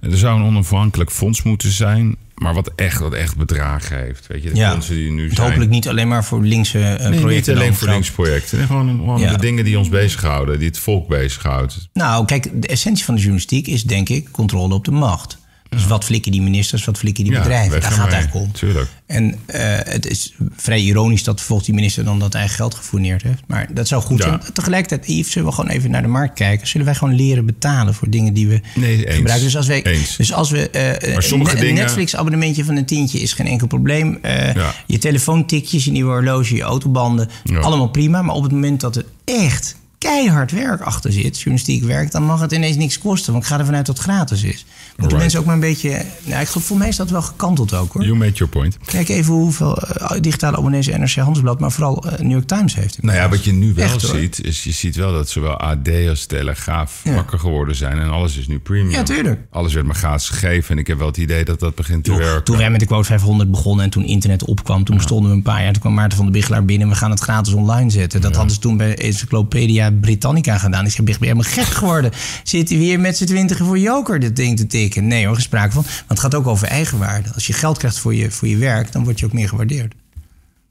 Er zou een onafhankelijk fonds moeten zijn, maar wat echt, wat echt bedragen heeft. Weet je, de Ja. die nu Het zijn. hopelijk niet alleen maar voor linkse eh, Nee, projecten. niet alleen voor geld. linksprojecten. Nee, gewoon gewoon Ja. de dingen die ons bezighouden, die het volk bezighoudt. Nou, kijk, de essentie van de journalistiek is denk ik controle op de macht. Dus wat flikken die ministers, wat flikken die bedrijven? Daar gaat het eigenlijk om. Tuurlijk. En eh, het is vrij ironisch dat volgens die minister dan dat eigen geld gefourneerd heeft. Maar dat zou goed zijn. Tegelijkertijd, Yves, zullen we gewoon even naar de markt kijken. Zullen wij gewoon leren betalen voor dingen die we Nee, gebruiken? Dus als, wij, Eens. dus als we... eh, een dingen- Netflix-abonnementje van een tientje is geen enkel probleem. Eh. Je telefoontikjes, je nieuwe horloge, je autobanden. Allemaal prima. Maar op het moment dat er echt keihard werk achter zit, journalistiek werk, dan mag het ineens niks kosten. Want ik ga ervan uit dat het gratis is. Moeten mensen ook maar een beetje... Nou, ik geloof, voor mij is dat wel gekanteld ook hoor. You make your point. Kijk even hoeveel eh, digitale abonnees NRC Handelsblad, maar vooral eh, New York Times heeft. Nou ja, wat je nu wel Echt, hoor. ziet, is je ziet wel dat zowel AD als Telegraaf Ja. wakker geworden zijn. En alles is nu premium. Ja, tuurlijk. Alles werd maar gratis gegeven. En ik heb wel het idee dat dat begint te werken. Toen wij met de quote 500 begonnen en toen internet opkwam, toen stonden we een paar jaar. Toen kwam Maarten van der Biggelaar binnen. We gaan het gratis online zetten. Dat hadden ze toen bij Encyclopedia Britannica gedaan. Ik zei, ben je helemaal gek geworden? Zitten we hier met z'n twintigen voor joker dit ding te tikken? Nee hoor, gesprake van. Want het gaat ook over eigenwaarde. Als je geld krijgt voor je, voor je werk, dan word je ook meer gewaardeerd.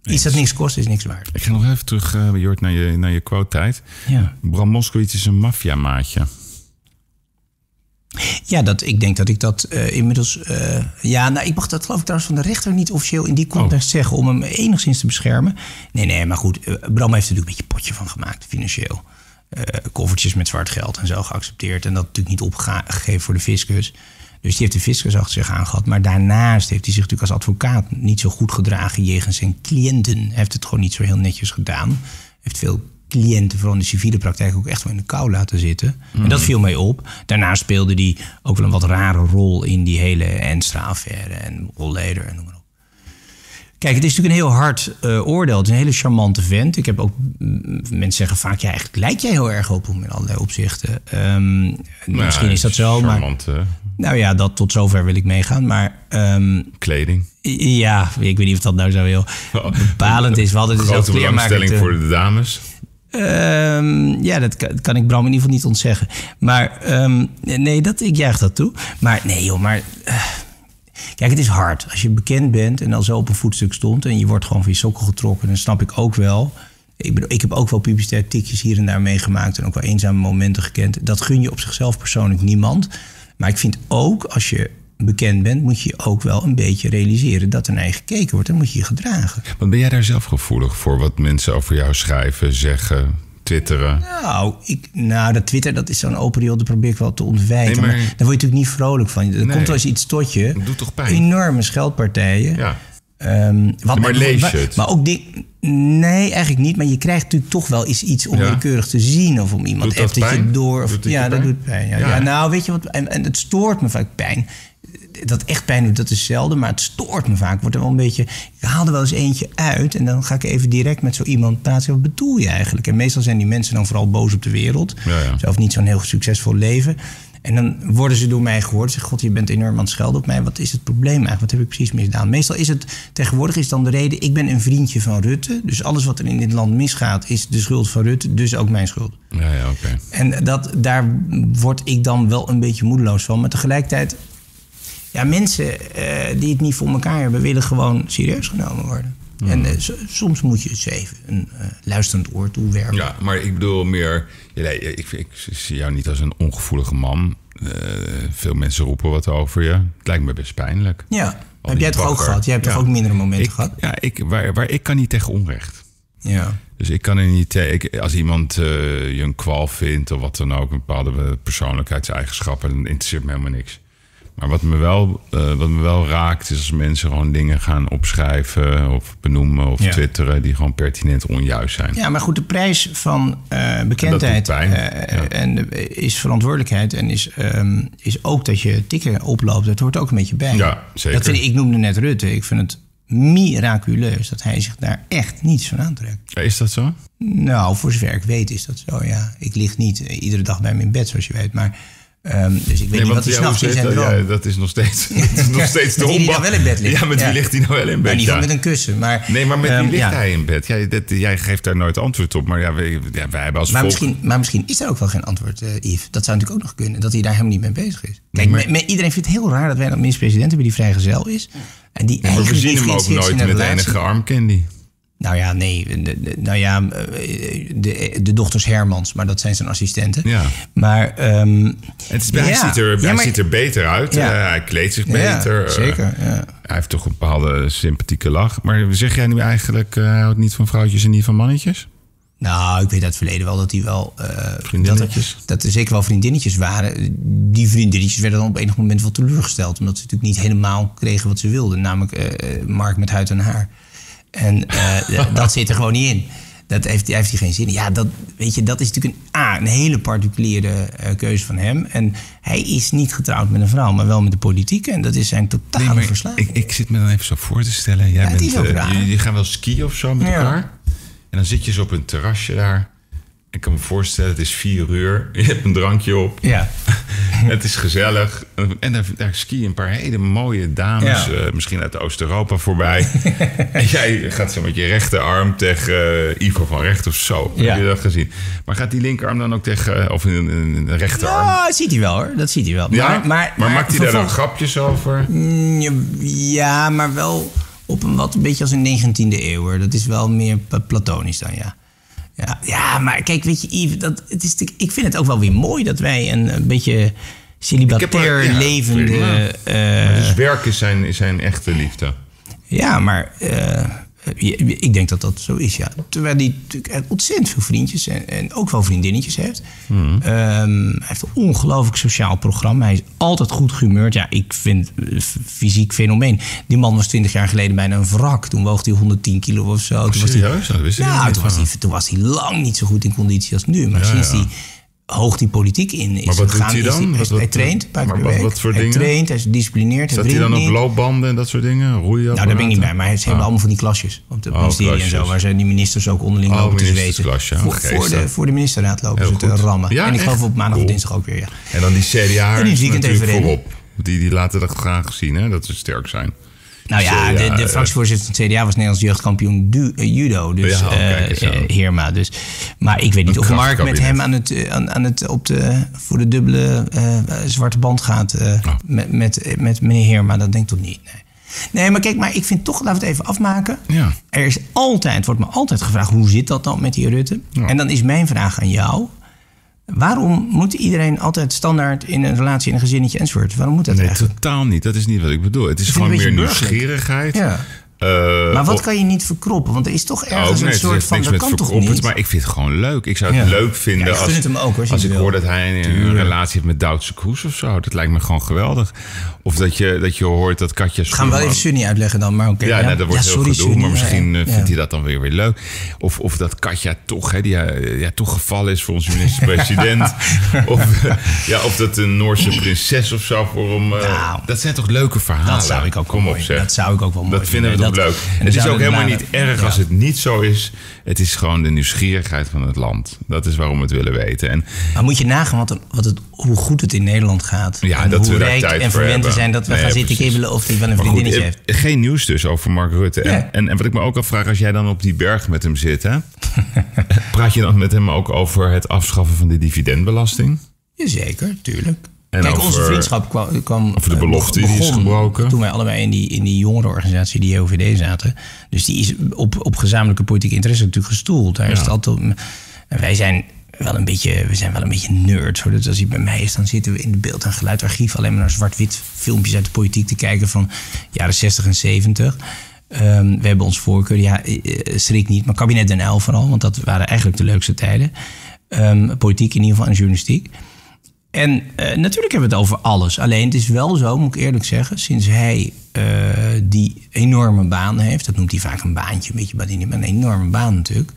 Iets dat niks kost, is niks waard. Ik ga nog even terug, eh Jort, naar je, naar je quote-tijd. Ja. Bram Moskowitz is een maffiamaatje. Ja, dat, ik denk dat ik dat eh, inmiddels. eh, ja, nou, ik mag dat geloof ik trouwens van de rechter niet officieel in die context zeggen om hem enigszins te beschermen. Nee, nee, maar goed. Bram heeft er natuurlijk een beetje potje van gemaakt, financieel. Eh koffertjes met zwart geld en zo geaccepteerd. En dat natuurlijk niet opgegeven voor de fiscus. Dus die heeft de fiscus achter zich aangehad. Maar daarnaast heeft hij zich natuurlijk als advocaat niet zo goed gedragen jegens zijn cliënten. Hij heeft het gewoon niet zo heel netjes gedaan. Heeft veel cliënten, vooral in de civiele praktijk, ook echt wel in de kou laten zitten. En dat viel mij op. Daarnaast speelde hij ook wel een wat rare rol in die hele Enstra-affaire en Holleder en noem maar op. Kijk, het is natuurlijk een heel hard eh, oordeel. Het is een hele charmante vent. Ik heb ook mm, mensen zeggen vaak, ja, eigenlijk lijkt jij heel erg op hem in allerlei opzichten. Ehm, misschien Nou, is dat zo, maar nou ja, dat tot zover wil ik meegaan. Maar ehm, kleding. ja, ik weet niet of dat nou zo heel [laughs] bepalend is. We hadden dus Grote ook kleermaker belangstelling te- voor de dames. Ehm, ja, dat kan, dat kan ik Bram in ieder geval niet ontzeggen. Maar nee, dat, ik juich dat toe. Maar nee joh, maar... eh, kijk, het is hard. Als je bekend bent en al zo op een voetstuk stond... en je wordt gewoon van je sokkel getrokken, dan snap ik ook wel... Ik, bedoel, ik heb ook wel publicitair tikjes hier en daar meegemaakt... en ook wel eenzame momenten gekend. Dat gun je op zichzelf persoonlijk niemand. Maar ik vind ook, als je bekend bent... moet je ook wel een beetje realiseren dat er naar je gekeken wordt... en moet je je gedragen. Want ben jij daar zelf gevoelig voor wat mensen over jou schrijven, zeggen, twitteren? Nou, ik, nou, dat Twitter, dat is zo'n open riool, dat probeer ik wel te ontwijken. Nee, maar... maar- daar word je natuurlijk niet vrolijk van. Er Nee. komt wel eens iets tot je. Dat doet toch pijn? Enorme scheldpartijen. Ja. Ehm, wat Maar lees je maar, het? Maar ook die, nee, eigenlijk niet. Maar je krijgt natuurlijk toch wel eens iets onwillekeurig te zien. Of om iemand dat even dat je pijn? door. Of, ja, dat doet pijn. Ja. Ja. Ja, nou, weet je wat? En, en het stoort me vaak pijn. Dat echt pijn doet, dat is zelden. Maar het stoort me vaak. Wordt er wel een beetje. Ik haal er wel eens eentje uit. En dan ga ik even direct met zo iemand praten. Wat bedoel je eigenlijk? En meestal zijn die mensen dan vooral boos op de wereld. Ja, ja. Zelf niet zo'n heel succesvol leven. En dan worden ze door mij gehoord. Ze zeggen, god, je bent enorm aan het schelden op mij. Wat is het probleem eigenlijk? Wat heb ik precies misdaan? Meestal is het, tegenwoordig is dan de reden... ik ben een vriendje van Rutte. Dus alles wat er in dit land misgaat... is de schuld van Rutte, dus ook mijn schuld. Ja, ja, oké. En dat, daar word ik dan wel een beetje moedeloos van. Maar tegelijkertijd... Ja, mensen eh, die het niet voor elkaar hebben... willen gewoon serieus genomen worden. En eh, so- soms moet je eens even een eh, luisterend oor toewerpen. Ja, maar ik bedoel meer... nee, ik, ik zie jou niet als een ongevoelige man. Veel mensen roepen wat over je. Het lijkt me best pijnlijk. Ja, heb jij het ook gehad? Jij hebt Ja. toch ook mindere momenten Ik, gehad? ja, ik, waar, waar, ik kan niet tegen onrecht. Ja. Dus ik kan er niet tegen. ik- Als iemand je een kwal vindt of wat dan ook, een bepaalde persoonlijkheidseigenschappen, dan interesseert me helemaal niks. Maar wat me wel, eh, wat me wel raakt, is als mensen gewoon dingen gaan opschrijven of benoemen of Ja. twitteren die gewoon pertinent onjuist zijn. Ja, maar goed, de prijs van eh, bekendheid eh, ja. en, eh, is verantwoordelijkheid en is, ehm, is ook dat je tikken oploopt. Dat hoort ook een beetje bij. Ja, zeker. Dat vind ik, ik noemde net Rutte. Ik vind het miraculeus dat hij zich daar echt niets van aantrekt. Is dat zo? Nou, voor zover ik weet is dat zo, ja. Ik lig niet iedere dag bij me in bed, zoals je weet. Maar, ehm, dus ik weet niet wat hij s'nachts in zijn droom... Ja, dat is nog steeds, [laughs] dat is nog steeds de wie wel in bed ligt. Ja, met Ja. wie ligt hij nou wel in bed? ja. met een kussen. Maar, Nee, maar met wie ehm, ligt ja. hij in bed? Jij, dat, jij geeft daar nooit antwoord op. Maar ja, wij, wij hebben als Maar volk... misschien, maar misschien is er ook wel geen antwoord, eh Yves. Dat zou natuurlijk ook nog kunnen, dat hij daar helemaal niet mee bezig is. Kijk, maar- me- me- iedereen vindt het heel raar dat wij een minister-president hebben die vrijgezel is. En die Maar we zien niet hem ook nooit met enige relatie. armcandy. Nou ja, nee. De, de- nou ja, eh, de, de dochters Hermans, maar dat zijn zijn assistenten. Ja. Maar ehm, Het is, hij ziet er, Ja, hij maar- ziet er beter uit. Ja. eh, hij kleedt zich beter. eh, zeker. Ja. hij heeft toch een bepaalde sympathieke lach. Maar zeg jij nu eigenlijk, eh, hij houdt niet van vrouwtjes en niet van mannetjes? Nou, ik weet uit het verleden wel dat die wel... eh, Vriendinnetjes? Dat er, dat er zeker wel vriendinnetjes waren. Die vriendinnetjes werden dan op enig moment wel teleurgesteld. Omdat ze natuurlijk niet helemaal kregen wat ze wilden. Namelijk Mark met huid en haar. En eh, [laughs] dat zit er gewoon niet in. Dat heeft, heeft hij geen zin in. Ja, dat, weet je, dat is natuurlijk een, A, een hele particuliere eh, keuze van hem. En hij is niet getrouwd met een vrouw, maar wel met de politiek. En dat is zijn totale Nee, verslaving. ik, ik zit me dan even zo voor te stellen. Jij Ja, bent, jullie gaan wel skiën of zo met Ja. elkaar. En dan zit je zo op een terrasje daar. Ik kan me voorstellen, het is vier uur. [laughs] Je hebt een drankje op. Ja. [laughs] Het is gezellig. En daar, daar skiën een paar hele mooie dames, Ja. eh, misschien uit Oost-Europa, voorbij. [laughs] en jij gaat zo met je rechterarm tegen eh, Ivo van Recht of zo. Ja. Heb je dat gezien? Maar gaat die linkerarm dan ook tegen, eh, of een, een, rechterarm? Ja, dat ziet hij wel hoor. Dat ziet hij wel. Ja? Maar, maar, maar maakt hij daar dan grapjes over? Mm, Ja, maar wel op een wat een beetje als een 19e eeuw. Hoor. Dat is wel meer platonisch dan, ja. Ja, ja maar kijk, weet je, Yves, dat, het is, ik vind het ook wel weer mooi dat wij een, een beetje celibatair ja, levende... eh, dus werk is zijn, zijn echte liefde. ja, maar eh, ik denk dat dat zo is, ja. Terwijl hij natuurlijk ontzettend veel vriendjes en, en ook wel vriendinnetjes heeft. Ehm, hij heeft een ongelooflijk sociaal programma. Hij is altijd goed gehumeurd. Ja, ik vind eh, fysiek fenomeen. Die man was 20 jaar geleden bijna een wrak. Toen woog hij 110 kilo of zo. toen was hij, wist ik nou, niet toen was, hij, toen was hij lang niet zo goed in conditie als nu. Maar Ja, sinds ja. hij hoog die politiek in is Maar wat doet gegaan, hij is dan? hij, wat- hij traint een paar maar keer per wat- week. wat voor hij dingen? traint, hij is gedisciplineerd. hij Zat hij dan op loopbanden en dat soort dingen? Roeien? Nou, daar ben ik niet bij, maar ze hebben allemaal van die klasjes op het Oh, ministerie en zo, waar ze die ministers ook onderling Oh, lopen te zweten. ja, voor, voor, de, voor de ministerraad lopen Heel ze te rammen. Ja, en ik echt? geloof op maandag Cool. of dinsdag ook weer, ja. En dan die CDA En het weekend even rennen. voorop. Die, die laten dat graag zien, hè? dat ze sterk zijn. Nou ja, Dus, eh, de, de fractievoorzitter van het CDA was Nederlands jeugdkampioen du- eh, judo. Dus Ja, oh, kijk eh, Heerma. Dus. Maar ik weet niet of Mark met hem aan het, aan, aan het, op de, voor de dubbele zwarte band gaat Oh. met, met, met meneer Heerma. Dat denk ik toch niet. Nee. nee, maar kijk, maar ik vind toch, laten we het even afmaken. Ja. Er is altijd, wordt me altijd gevraagd, hoe zit dat dan met die Rutte? Ja. En dan is mijn vraag aan jou. Waarom moet iedereen altijd standaard in een relatie, in een gezinnetje enzovoort? Waarom moet dat Nee, eigenlijk? totaal niet. Dat is niet wat ik bedoel. Het is gewoon meer nieuwsgierigheid. Ja. Eh, Maar wat of- kan je niet verkroppen? Want er is toch Oh, ergens nee, een soort van, dat kan toch niet? Maar ik vind het gewoon leuk. Ik zou het Ja. leuk vinden Ja, als, hem ook, als ik hoor dat hij een relatie heeft met Duitse Kroes of zo. Dat lijkt me gewoon geweldig. Of dat je, dat je hoort dat Katja Gaan we wel even Sunny uitleggen dan, maar oké. Ja, nou, dat wordt heel sorry, gedoe, maar misschien eh, vindt hij dat dan weer weer leuk. Of, of dat Katja toch, hè, die, eh, ja, toch gevallen is voor onze minister-president. [laughs] of, ja, of dat een Noorse prinses of zo voor hem... Nou, dat zijn toch leuke verhalen? Dat zou ik ook wel Kom op, mooi- zeg. dat zou ik ook wel mooi Dat vinden we Dat- leuk. en Het is ook helemaal niet erg Ja. als het niet zo is. Het is gewoon de nieuwsgierigheid van het land. Dat is waarom we het willen weten. En Maar moet je nagaan wat, wat het, hoe goed het in Nederland gaat. Ja, en dat hoe we daar rijk tijd en verwend we zijn dat we Nee, gaan zitten kibbelen of hij wel een vriendinnetje heeft. geen nieuws dus over Mark Rutte. En, en, en wat ik me ook afvraag, als jij dan op die berg met hem zit... Hè, [laughs] praat je dan met hem ook over het afschaffen van de dividendbelasting? Jazeker, tuurlijk. En Kijk, over- onze vriendschap kwam, kwam over de eh, belofte die is gebroken. Toen wij allebei in die, in die jongerenorganisatie, die JOVD, zaten. Dus die is op, op gezamenlijke politieke interesse natuurlijk gestoeld. Daar is het altijd, en wij zijn wel een beetje, we zijn wel een beetje nerds. Hoor. Dus als hij bij mij is, dan zitten we in het beeld- en geluidarchief alleen maar naar zwart-wit filmpjes uit de politiek te kijken van jaren 60 en 70. Ehm, we hebben ons voorkeur, ja, eh, eh, schrik niet, maar kabinet Den L vooral, want dat waren eigenlijk de leukste tijden. Ehm, politiek in ieder geval en journalistiek. En eh, natuurlijk hebben we het over alles. Alleen het is wel zo, moet ik eerlijk zeggen, sinds hij eh, die enorme baan heeft, dat noemt hij vaak een baantje, een beetje badini, maar een enorme baan natuurlijk.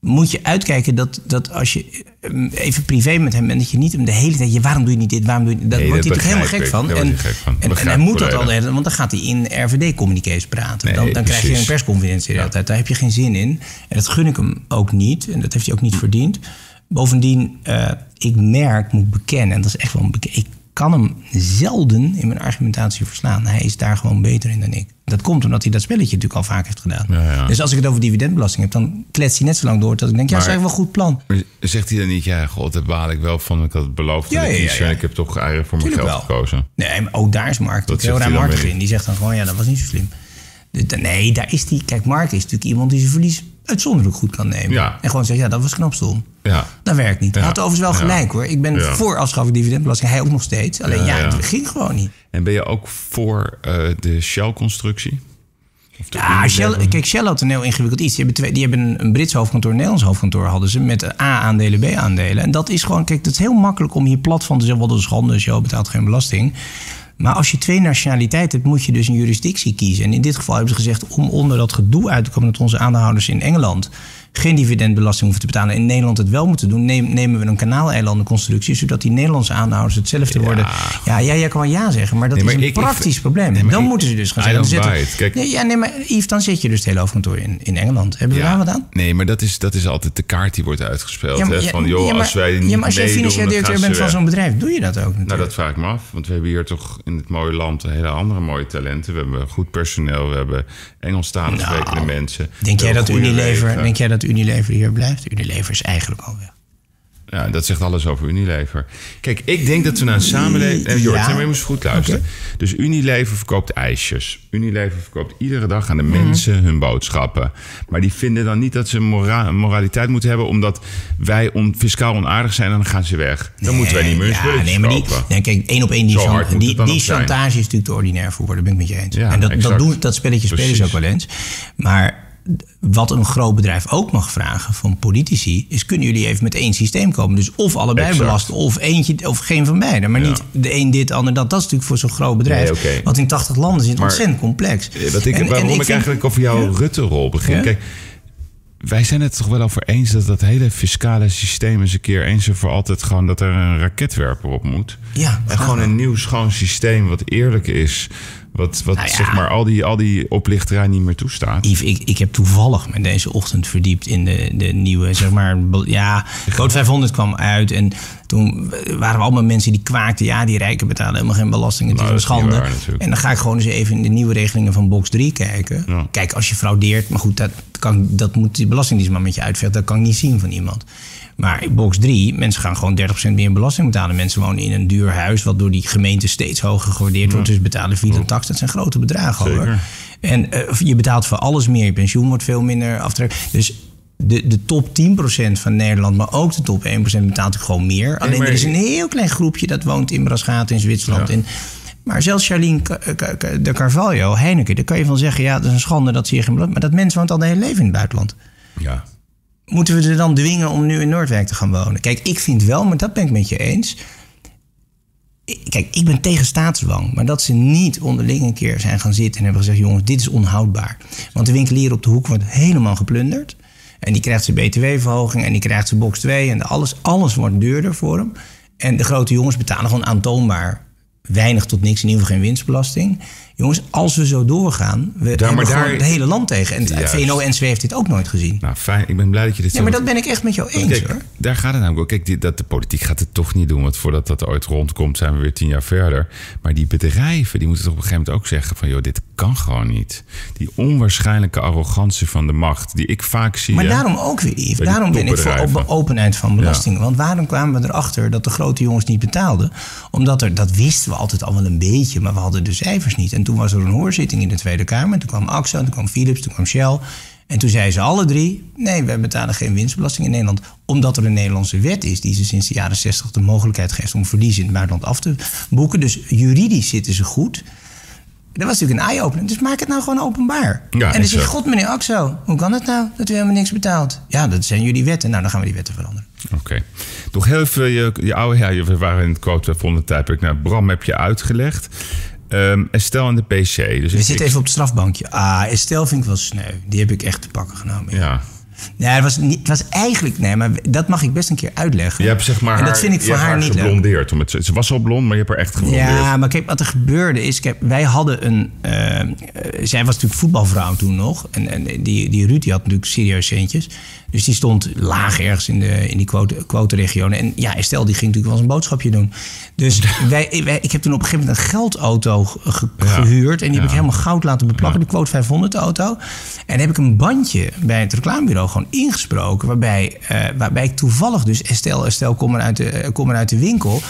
Moet je uitkijken dat, dat als je eh, even privé met hem bent, dat je niet hem de hele tijd, je, waarom doe je niet dit, waarom doe je Dat Nee, wordt dat hij begrijp helemaal gek ik. van. En, word je gek van. en, en Begrijp hij moet dat volledig. al de hele tijd, want dan gaat hij in RVD-communiqués praten. Nee, dan dan krijg je een persconferentie de hele tijd. Daar heb je geen zin in. En dat gun ik hem ook niet. En dat heeft hij ook niet verdiend. Bovendien, eh, ik merk, moet bekennen, en dat is echt wel een Ik kan hem zelden in mijn argumentatie verslaan. Hij is daar gewoon beter in dan ik. Dat komt omdat hij dat spelletje natuurlijk al vaak heeft gedaan. Ja, ja. Dus als ik het over dividendbelasting heb, dan klets hij net zo lang door dat ik denk, ja, dat is eigenlijk wel een goed plan. Zegt hij dan niet, ja, god, daar baal ik wel van. Ik had het beloofd Ja, ja, ja, ik heb toch eigenlijk voor mijn Tuurlijk geld wel. gekozen. Nee, maar ook daar is Mark heel weer in. Die zegt dan gewoon, ja, dat was niet zo slim. Nee, daar is die. Kijk, Mark is natuurlijk iemand die zijn verlies uitzonderlijk goed kan nemen. Ja. En gewoon zeggen, ja, dat was knapstom. Ja. Dat werkt niet. Hij had overigens wel gelijk hoor. Ik ben Ja. voor afschaffing dividendbelasting. Hij ook nog steeds. Alleen ja, het ging gewoon niet. En ben je ook voor eh, de Shell-constructie? Ja, Shell, kijk, Shell had een heel ingewikkeld iets. Die hebben, twee, die hebben een, een Brits hoofdkantoor, een Nederlands hoofdkantoor hadden ze. Met A-aandelen, B-aandelen. En dat is gewoon, kijk, dat is heel makkelijk om hier plat van te zeggen. Wat een schande, Shell betaalt geen belasting. Maar als je twee nationaliteiten hebt, moet je dus een jurisdictie kiezen. En in dit geval hebben ze gezegd, om onder dat gedoe uit te komen... dat onze aandeelhouders in Engeland geen dividendbelasting hoeven te betalen... en in Nederland het wel moeten doen... neem- nemen we een kanaaleilandenconstructie... zodat die Nederlandse aandeelhouders hetzelfde worden. Ja, ja, jij kan wel ja zeggen, maar dat Nee, maar is een ik- ik- praktisch probleem. Nee, dan ik- moeten ze dus gaan zeggen... Kijk- Nee, ja, nee, maar Yves, dan zit je dus het hele hoofdkantoor in, in Engeland. Hebben we daar wat aan? Nee, maar dat is, dat is altijd de kaart die wordt uitgespeeld. Ja, maar, hè? van, joh, ja, maar- als wij niet ja, maar als jij financieel directeur bent van zo'n bedrijf, doe je dat ook natuurlijk. Nou, dat vraag ik me af. Want we hebben hier toch in het mooie land hele andere mooie talenten. We hebben goed personeel, we hebben Engelstalig Nou, sprekende mensen. denk, jij dat Unilever, denk jij dat Unilever hier blijft? Unilever is eigenlijk al weg. Ja, dat zegt alles over Unilever. Kijk, ik denk dat we naar een samenleving... En Jort, Ja. eens goed luisteren. Dus Unilever verkoopt ijsjes. Unilever verkoopt iedere dag aan de Mhm. mensen hun boodschappen. Maar die vinden dan niet dat ze mora moraliteit moeten hebben... omdat wij on fiscaal onaardig zijn en dan gaan ze weg. Dan moeten wij niet meer ja, nee, maar die, nee, kijk, één op één die, chan- die, chantage is natuurlijk te ordinair voor worden, ben ik met je eens. Ja, en dat, dat, doen, dat spelletje spelen ze ook wel eens. Maar wat een groot bedrijf ook mag vragen van politici... is kunnen jullie even met één systeem komen? Dus of allebei Exact. belasten of eentje of geen van beide. Maar Ja. niet de een dit, de ander dat. Dat is natuurlijk voor zo'n groot bedrijf. Nee. Wat in 80 landen zit, Maar- ontzettend complex. Eh, Wat ik, En- en waarom ik, vind- eigenlijk over jouw Rutte-rol begin. Ja? Kijk, wij zijn het toch wel over eens dat dat hele fiscale systeem eens een keer eens en voor altijd gewoon dat er een raketwerper op moet. Ja, en gewoon een nieuw schoon systeem wat eerlijk is. Wat, wat Nou ja. zeg maar al die, al die oplichterij niet meer toestaat. Yves, ik, ik heb toevallig me deze ochtend verdiept in de, de nieuwe, zeg maar, ja, Code 500 kwam uit. En toen waren we allemaal mensen die kwaakten, ja, die rijken betalen helemaal geen belasting. Het Nou, is een is niet schande. waar en dan ga ik gewoon eens even in de nieuwe regelingen van box 3 kijken. Ja. Kijk, als je fraudeert, maar goed, dat, kan, dat moet die belastingdienst maar met je uitvechten. Dat kan ik niet zien van iemand. Maar in box 3, mensen gaan gewoon 30% meer belasting betalen. Mensen wonen in een duur huis, wat door die gemeente steeds hoger gewaardeerd wordt. Dus betalen veel en tax. Dat zijn grote bedragen Zeker. hoor. En eh, je betaalt voor alles meer. Je pensioen wordt veel minder aftrek. Dus de, de top 10% van Nederland, maar ook de top 1% betaalt gewoon meer. Alleen er is een heel klein groepje dat woont in Brasgaat in Zwitserland. Ja. En, maar zelfs Charlene de Carvalho, Heineken, daar kan je van zeggen... ja, dat is een schande dat ze hier geen. Maar dat mens woont al de hele leven in het buitenland. Ja. Moeten we ze dan dwingen om nu in Noordwijk te gaan wonen? Kijk, ik vind wel, maar dat ben ik met je eens... Kijk, ik ben tegen staatsdwang. Maar dat ze niet onderling een keer zijn gaan zitten en hebben gezegd: jongens, dit is onhoudbaar. Want de winkelier op de hoek wordt helemaal geplunderd. En die krijgt zijn BTW-verhoging en die krijgt zijn box 2 en alles, alles wordt duurder voor hem. En de grote jongens betalen gewoon aantoonbaar weinig tot niks, in ieder geval geen winstbelasting. Jongens, als we zo doorgaan, we hebben maar gewoon daar- het hele land tegen. En het. VNO-NCW heeft dit ook nooit gezien. Nou, fijn. Ik ben blij dat je dit Ja, maar zegt. dat ben ik echt met jou eens Kijk, hoor. daar gaat het namelijk ook. Kijk, dat de politiek gaat het toch niet doen. Want voordat dat ooit rondkomt, zijn we weer tien jaar verder. Maar die bedrijven, die moeten toch op een gegeven moment ook zeggen van... joh, dit kan gewoon niet. Die onwaarschijnlijke arrogantie van de macht, die ik vaak zie... Maar hè. daarom ook weer, Yves. die Daarom ben ik voor op- openheid van belastingen. Want waarom kwamen we erachter dat de grote jongens niet betaalden? Omdat er, dat wisten we altijd al wel een beetje, maar we hadden de cijfers niet. En toen was er een hoorzitting in de Tweede Kamer. En toen kwam AXA, toen kwam Philips, toen kwam Shell. En toen zeiden ze alle drie: nee, wij betalen geen winstbelasting in Nederland. Omdat er een Nederlandse wet is die ze sinds de jaren 60 de mogelijkheid geeft om verlies in het buitenland af te boeken. Dus juridisch zitten ze goed. Dat was natuurlijk een eye-opener. Dus maak het nou gewoon openbaar. Ja, en dan zeg god meneer Axo, hoe kan het nou dat u helemaal niks betaalt? Ja, dat zijn jullie wetten. Nou, dan gaan we die wetten veranderen. Oké. Nog heel even je, je oude... Ja, we waren in het quote van de tijdperk. Nou, Bram heb je uitgelegd. Ehm Estelle en de PC. Dus We ik- zitten ik- even op het strafbankje. Ah, Estelle vind ik wel sneu. Die heb ik echt te pakken genomen. Ja. Nee, het was, niet, het was eigenlijk... Nee, maar dat mag ik best een keer uitleggen. Je hebt zeg maar en dat haar- vind ik voor hebt haar niet geblondeerd. Om het, ze was al blond, maar je hebt haar echt geblondeerd. Ja, maar kijk, wat er gebeurde is... Kijk, wij hadden een... eh, eh, zij was natuurlijk voetbalvrouw toen nog. En, en die, die Ruud die had natuurlijk serieus centjes. Dus die stond laag ergens in, de, in die quote, quoteregionen. En ja, Estelle die ging natuurlijk wel eens een boodschapje doen. Dus wij, wij, ik heb toen op een gegeven moment een geldauto ge- ge- Ja. gehuurd. En die heb ik Ja. helemaal goud laten beplakken. De quote 500 auto. En heb ik een bandje bij het reclamebureau gewoon ingesproken. Waarbij, eh, waarbij ik toevallig dus Estelle, Estelle, kom maar uit de, eh, kom maar uit de winkel.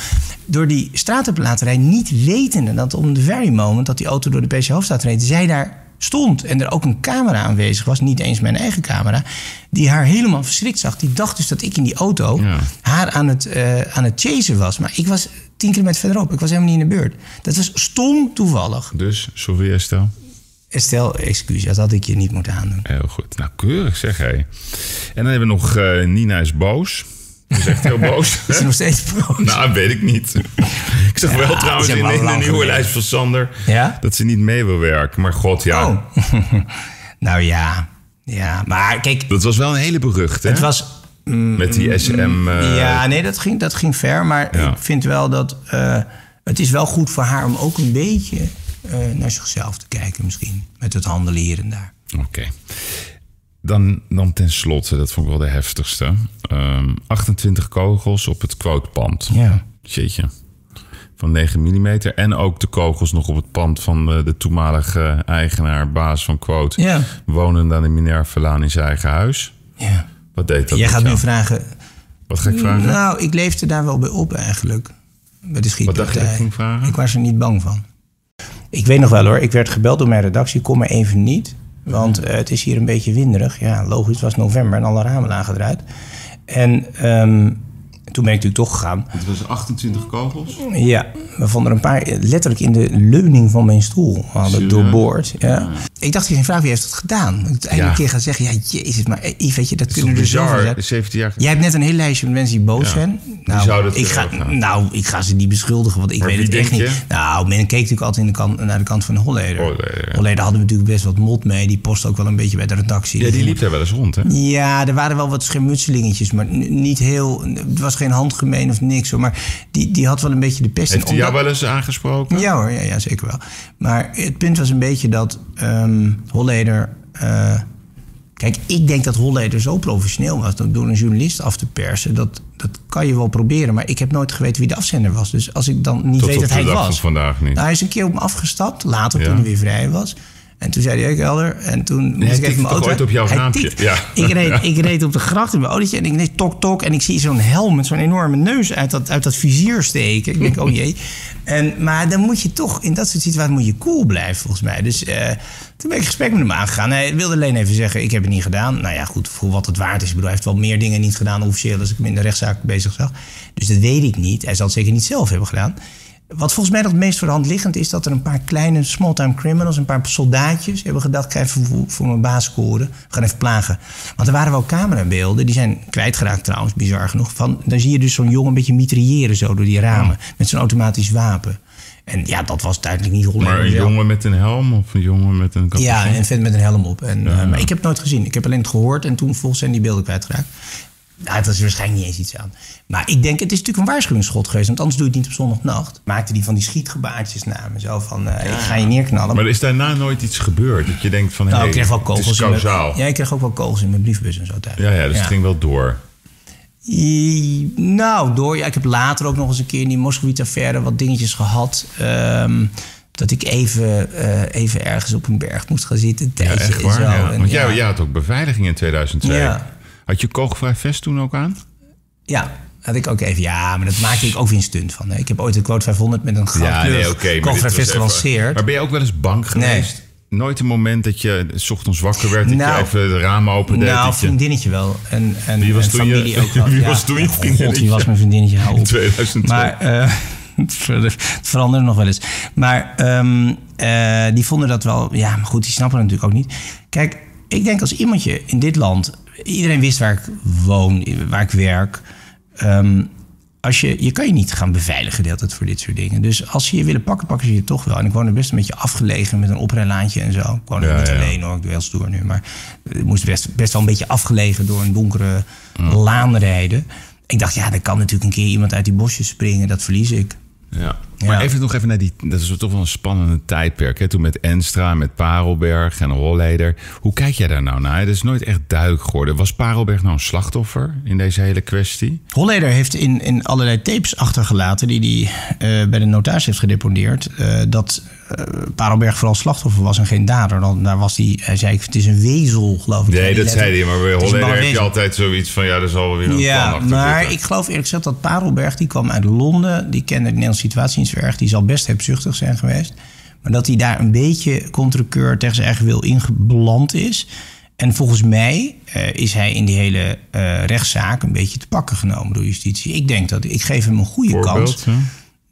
Door die stratenplaterij niet wetende dat om the very moment dat die auto door de PC Hoofdstraat reed, zij daar stond. En er ook een camera aanwezig was, niet eens mijn eigen camera, die haar helemaal verschrikt zag. Die dacht dus dat ik in die auto Ja. haar aan het, eh, aan het chasen was. Maar ik was tien kilometer verderop. Ik was helemaal niet in de beurt. Dat was stom toevallig. Dus, sorry Estelle. Stel, excuus, dat had ik je niet moeten aandoen. Heel goed. Nou, keurig zeg hé. En dan hebben we nog eh, Nina is boos. Ze is echt heel boos. [laughs] Is ze nog steeds boos? nou, weet ik niet. [laughs] ik zag wel trouwens in, in de nieuwe lijst van Sander... Ja? dat ze niet mee wil werken. Maar god, ja. Oh. [laughs] nou ja, ja. Maar kijk, Dat was wel een hele beruchte, hè? het was... mm, Met die SM... eh, ja, nee, dat ging, dat ging ver. Maar Ja. ik vind wel dat... eh, het is wel goed voor haar om ook een beetje naar zichzelf te kijken misschien. Met het handelen hier en daar. Oké. Dan, dan tenslotte, dat vond ik wel de heftigste. Ehm, 28 kogels op het quotepand. Ja. Jeetje. Van 9 mm. En ook de kogels nog op het pand van de, de toenmalige eigenaar, baas van Quote. Ja. Wonende aan de Minervalaan in zijn eigen huis. ja. Wat deed dat Jij gaat jou? nu vragen... Wat ga ik vragen? Nou, ik leefde daar wel bij op eigenlijk. Bij de schietpartij. dacht je dat ik ging vragen? Ik was er niet bang van. Ik weet nog wel hoor, ik werd gebeld door mijn redactie. Kom maar even niet, want eh, het is hier een beetje winderig. Ja, logisch, het was november en alle ramen lagen eruit. En toen ben ik natuurlijk toch gegaan. Het was 28 kogels. Ja, we vonden er een paar eh, letterlijk in de leuning van mijn stoel. Hadden doorboord. Ja. Ik dacht, geen vraag, wie heeft het gedaan? Dat ik het eindelijk Ja. een keer ga zeggen, ja, jezus, maar eh, Yves, weet je, dat Het kunnen toch er zoveel zijn. bizar? 17 jaar Jij hebt net een heel lijstje met mensen die boos Ja. zijn. Nou, het ik ga, gaan. nou, ik ga ze niet beschuldigen, want ik Maar weet het echt niet. Nou, men keek natuurlijk altijd in de kant, naar de kant van de Holleder. Holleder. Holleder hadden we natuurlijk best wat mot mee. Die post ook wel een beetje bij de redactie. Ja, die liep daar wel eens rond, hè? Ja, er waren wel wat schermutselingetjes, maar niet heel... Het was geen handgemeen of niks, hoor. Maar die, die had wel een beetje de pest. Heeft hij jou wel eens aangesproken? ja hoor, ja, ja, zeker wel. Maar het punt was een beetje dat ehm Holleder... eh, kijk, ik denk dat Holleder zo professioneel was... dat door een journalist af te persen, dat, dat kan je wel proberen. Maar ik heb nooit geweten wie de afzender was. Dus als ik dan niet Tot weet dat hij was... van vandaag niet. Nou, hij is een keer op me afgestapt, later Ja. toen hij weer vrij was... En toen zei hij, ik helder. En toen moest hij ik even mijn auto op jouw Hij. Ja. Ik, reed, Ja. ik reed op de gracht in mijn autootje en ik deed tok tok. En ik zie zo'n helm met zo'n enorme neus uit dat, uit dat vizier steken. Ik denk, oh jee. En, maar dan moet je toch, in dat soort situaties moet je cool blijven volgens mij. Dus eh, toen ben ik gesprek met hem aangegaan. Hij wilde alleen even zeggen, ik heb het niet gedaan. Nou ja, goed, voor wat het waard is. Ik bedoel, hij heeft wel meer dingen niet gedaan officieel... als ik hem in de rechtszaak bezig zag. Dus dat weet ik niet. Hij zal het zeker niet zelf hebben gedaan. Wat volgens mij nog het meest voor de hand liggend is dat er een paar kleine small-time criminals, een paar soldaatjes, hebben gedacht: ik ga even voor, voor mijn baas scoren. We gaan even plagen. Want er waren wel camerabeelden, die zijn kwijtgeraakt trouwens, bizar genoeg. Van, dan zie je dus zo'n jongen een beetje mitrailleren zo door die ramen. Met zo'n automatisch wapen. En ja, dat was duidelijk niet Hollander Maar een jongen met een helm of een jongen met een capuchon? Ja, en een vent met een helm op. En, eh, maar ik heb het nooit gezien. Ik heb alleen het gehoord en toen volgens zijn die beelden kwijtgeraakt. Nou, het was waarschijnlijk niet eens iets aan. Maar ik denk, het is natuurlijk een waarschuwingsschot geweest. Want anders doe je het niet op zondagnacht. Maakte die van die schietgebaartjes naar me. Zo van, eh, ik ga je neerknallen. Maar er is daarna nooit iets gebeurd? Dat je denkt van, nou, hey, ik kreeg wel het kogels is in mijn. Ja, ik kreeg ook wel kogels in mijn briefbus en zo thuis. Ja, ja, dus het ging wel door. I- Nou, door. Ja, ik heb later ook nog eens een keer in die Moskowitz-affaire wat dingetjes gehad. Ehm, dat ik even, eh, even ergens op een berg moest gaan zitten. Een Ja, echt en waar. zo. Ja. En Want ja. jij, jij had ook beveiliging in 2002. Ja. Had je kogelvrij vest toen ook aan? Ja, had ik ook even. Ja, maar dat maakte ik ook weer een stunt van. Ik heb ooit een quote 500 met een Ja, goudkleurig nee, kogelvrij was vest gelanceerd. Maar ben je ook wel eens bang geweest? Nooit een moment dat je s ochtends wakker werd, dat Nou, je even de ramen opende? nou, je- vriendinnetje wel. En, en, Wie was en toen je- familie ook [laughs] wel. wie Ja. was toen je God, vriendinnetje? wie was mijn vriendinnetje? Hou In op. 2002. Maar eh, [laughs] het veranderde nog wel eens. Maar ehm, eh, die vonden dat wel... Ja, maar goed, die snappen het natuurlijk ook niet. Kijk, ik denk als iemandje in dit land... Iedereen wist waar ik woon, waar ik werk... Ehm, als je, je kan je niet gaan beveiligen de hele tijd voor dit soort dingen. Dus als ze je willen pakken, pakken ze je toch wel. En ik woon er best een beetje afgelegen met een oprijlaantje en zo. Ik woon er Ja, niet ja. alleen hoor, ik doe heel stoer nu. Maar ik moest best, best wel een beetje afgelegen door een donkere laan rijden. Ik dacht, ja, er kan natuurlijk een keer iemand uit die bosjes springen. Dat verlies ik. Ja. Ja. Maar even nog even naar die... Dat is toch wel een spannende tijdperk. Hè? Toen met Enstra, met Parelberg en Holleder. Hoe kijk jij daar nou naar? Dat is nooit echt duidelijk geworden. Was Parelberg nou een slachtoffer in deze hele kwestie? Holleder heeft in, in allerlei tapes achtergelaten die hij eh, bij de notaris heeft gedeponeerd. eh, dat Parelberg vooral slachtoffer was en geen dader. Dan, daar was hij, hij zei, het is een wezel, geloof ik. Nee, dat zei hij. Maar bij Holleder heb je altijd zoiets van... Ja, er zal wel weer een Ja, achter maar zitten. ik geloof eerlijk gezegd dat Parelberg, die kwam uit Londen. Die kende de Nederlandse situatie niet zo erg. Die zal best hebzuchtig zijn geweest. Maar dat hij daar een beetje contrakeur tegen zijn eigen wil ingebeland is. En volgens mij uh, is hij in die hele uh, rechtszaak een beetje te pakken genomen door justitie. Ik denk dat ik geef hem een goede Voorbeeld, kans. hè?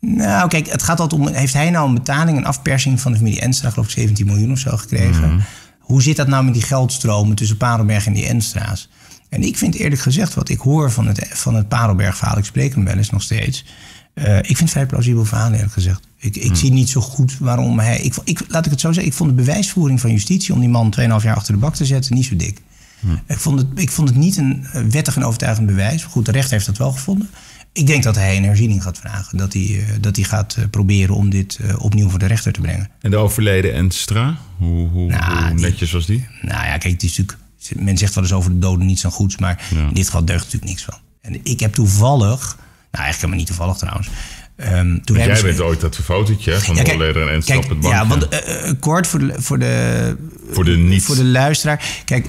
Nou, kijk, het gaat altijd om. Heeft hij nou een betaling, een afpersing van de familie Enstra, geloof ik 17 miljoen of zo gekregen? Hoe zit dat nou met die geldstromen tussen Parelberg en die Enstra's? En ik vind eerlijk gezegd, wat ik hoor van het, van het Parelberg-verhaal, ik spreek hem wel eens nog steeds. eh, ik vind het vrij plausibel verhaal, eerlijk gezegd. Ik, ik zie niet zo goed waarom hij. Ik, ik, laat ik het zo zeggen, ik vond de bewijsvoering van justitie om die man 2,5 jaar achter de bak te zetten niet zo dik. Ik, vond het, ik vond het niet een eh, wettig en overtuigend bewijs. Goed, de rechter heeft dat wel gevonden. Ik denk dat hij een herziening gaat vragen. Dat hij, eh, dat hij gaat eh, proberen om dit eh, opnieuw voor de rechter te brengen. En de overleden Enstra, hoe, hoe, Nou, hoe die- netjes was die? Nou ja, kijk, het is natuurlijk. Men zegt wel eens over de doden niets dan goeds, maar Ja. in dit geval deugt natuurlijk niks van. En ik heb toevallig, nou eigenlijk helemaal niet toevallig trouwens. ehm, toen jij bent ooit dat fotootje van Ja, de kijk, en Enstra op het bankje. Ja, want kort voor de, voor de, Voor de niet- voor de luisteraar. Kijk,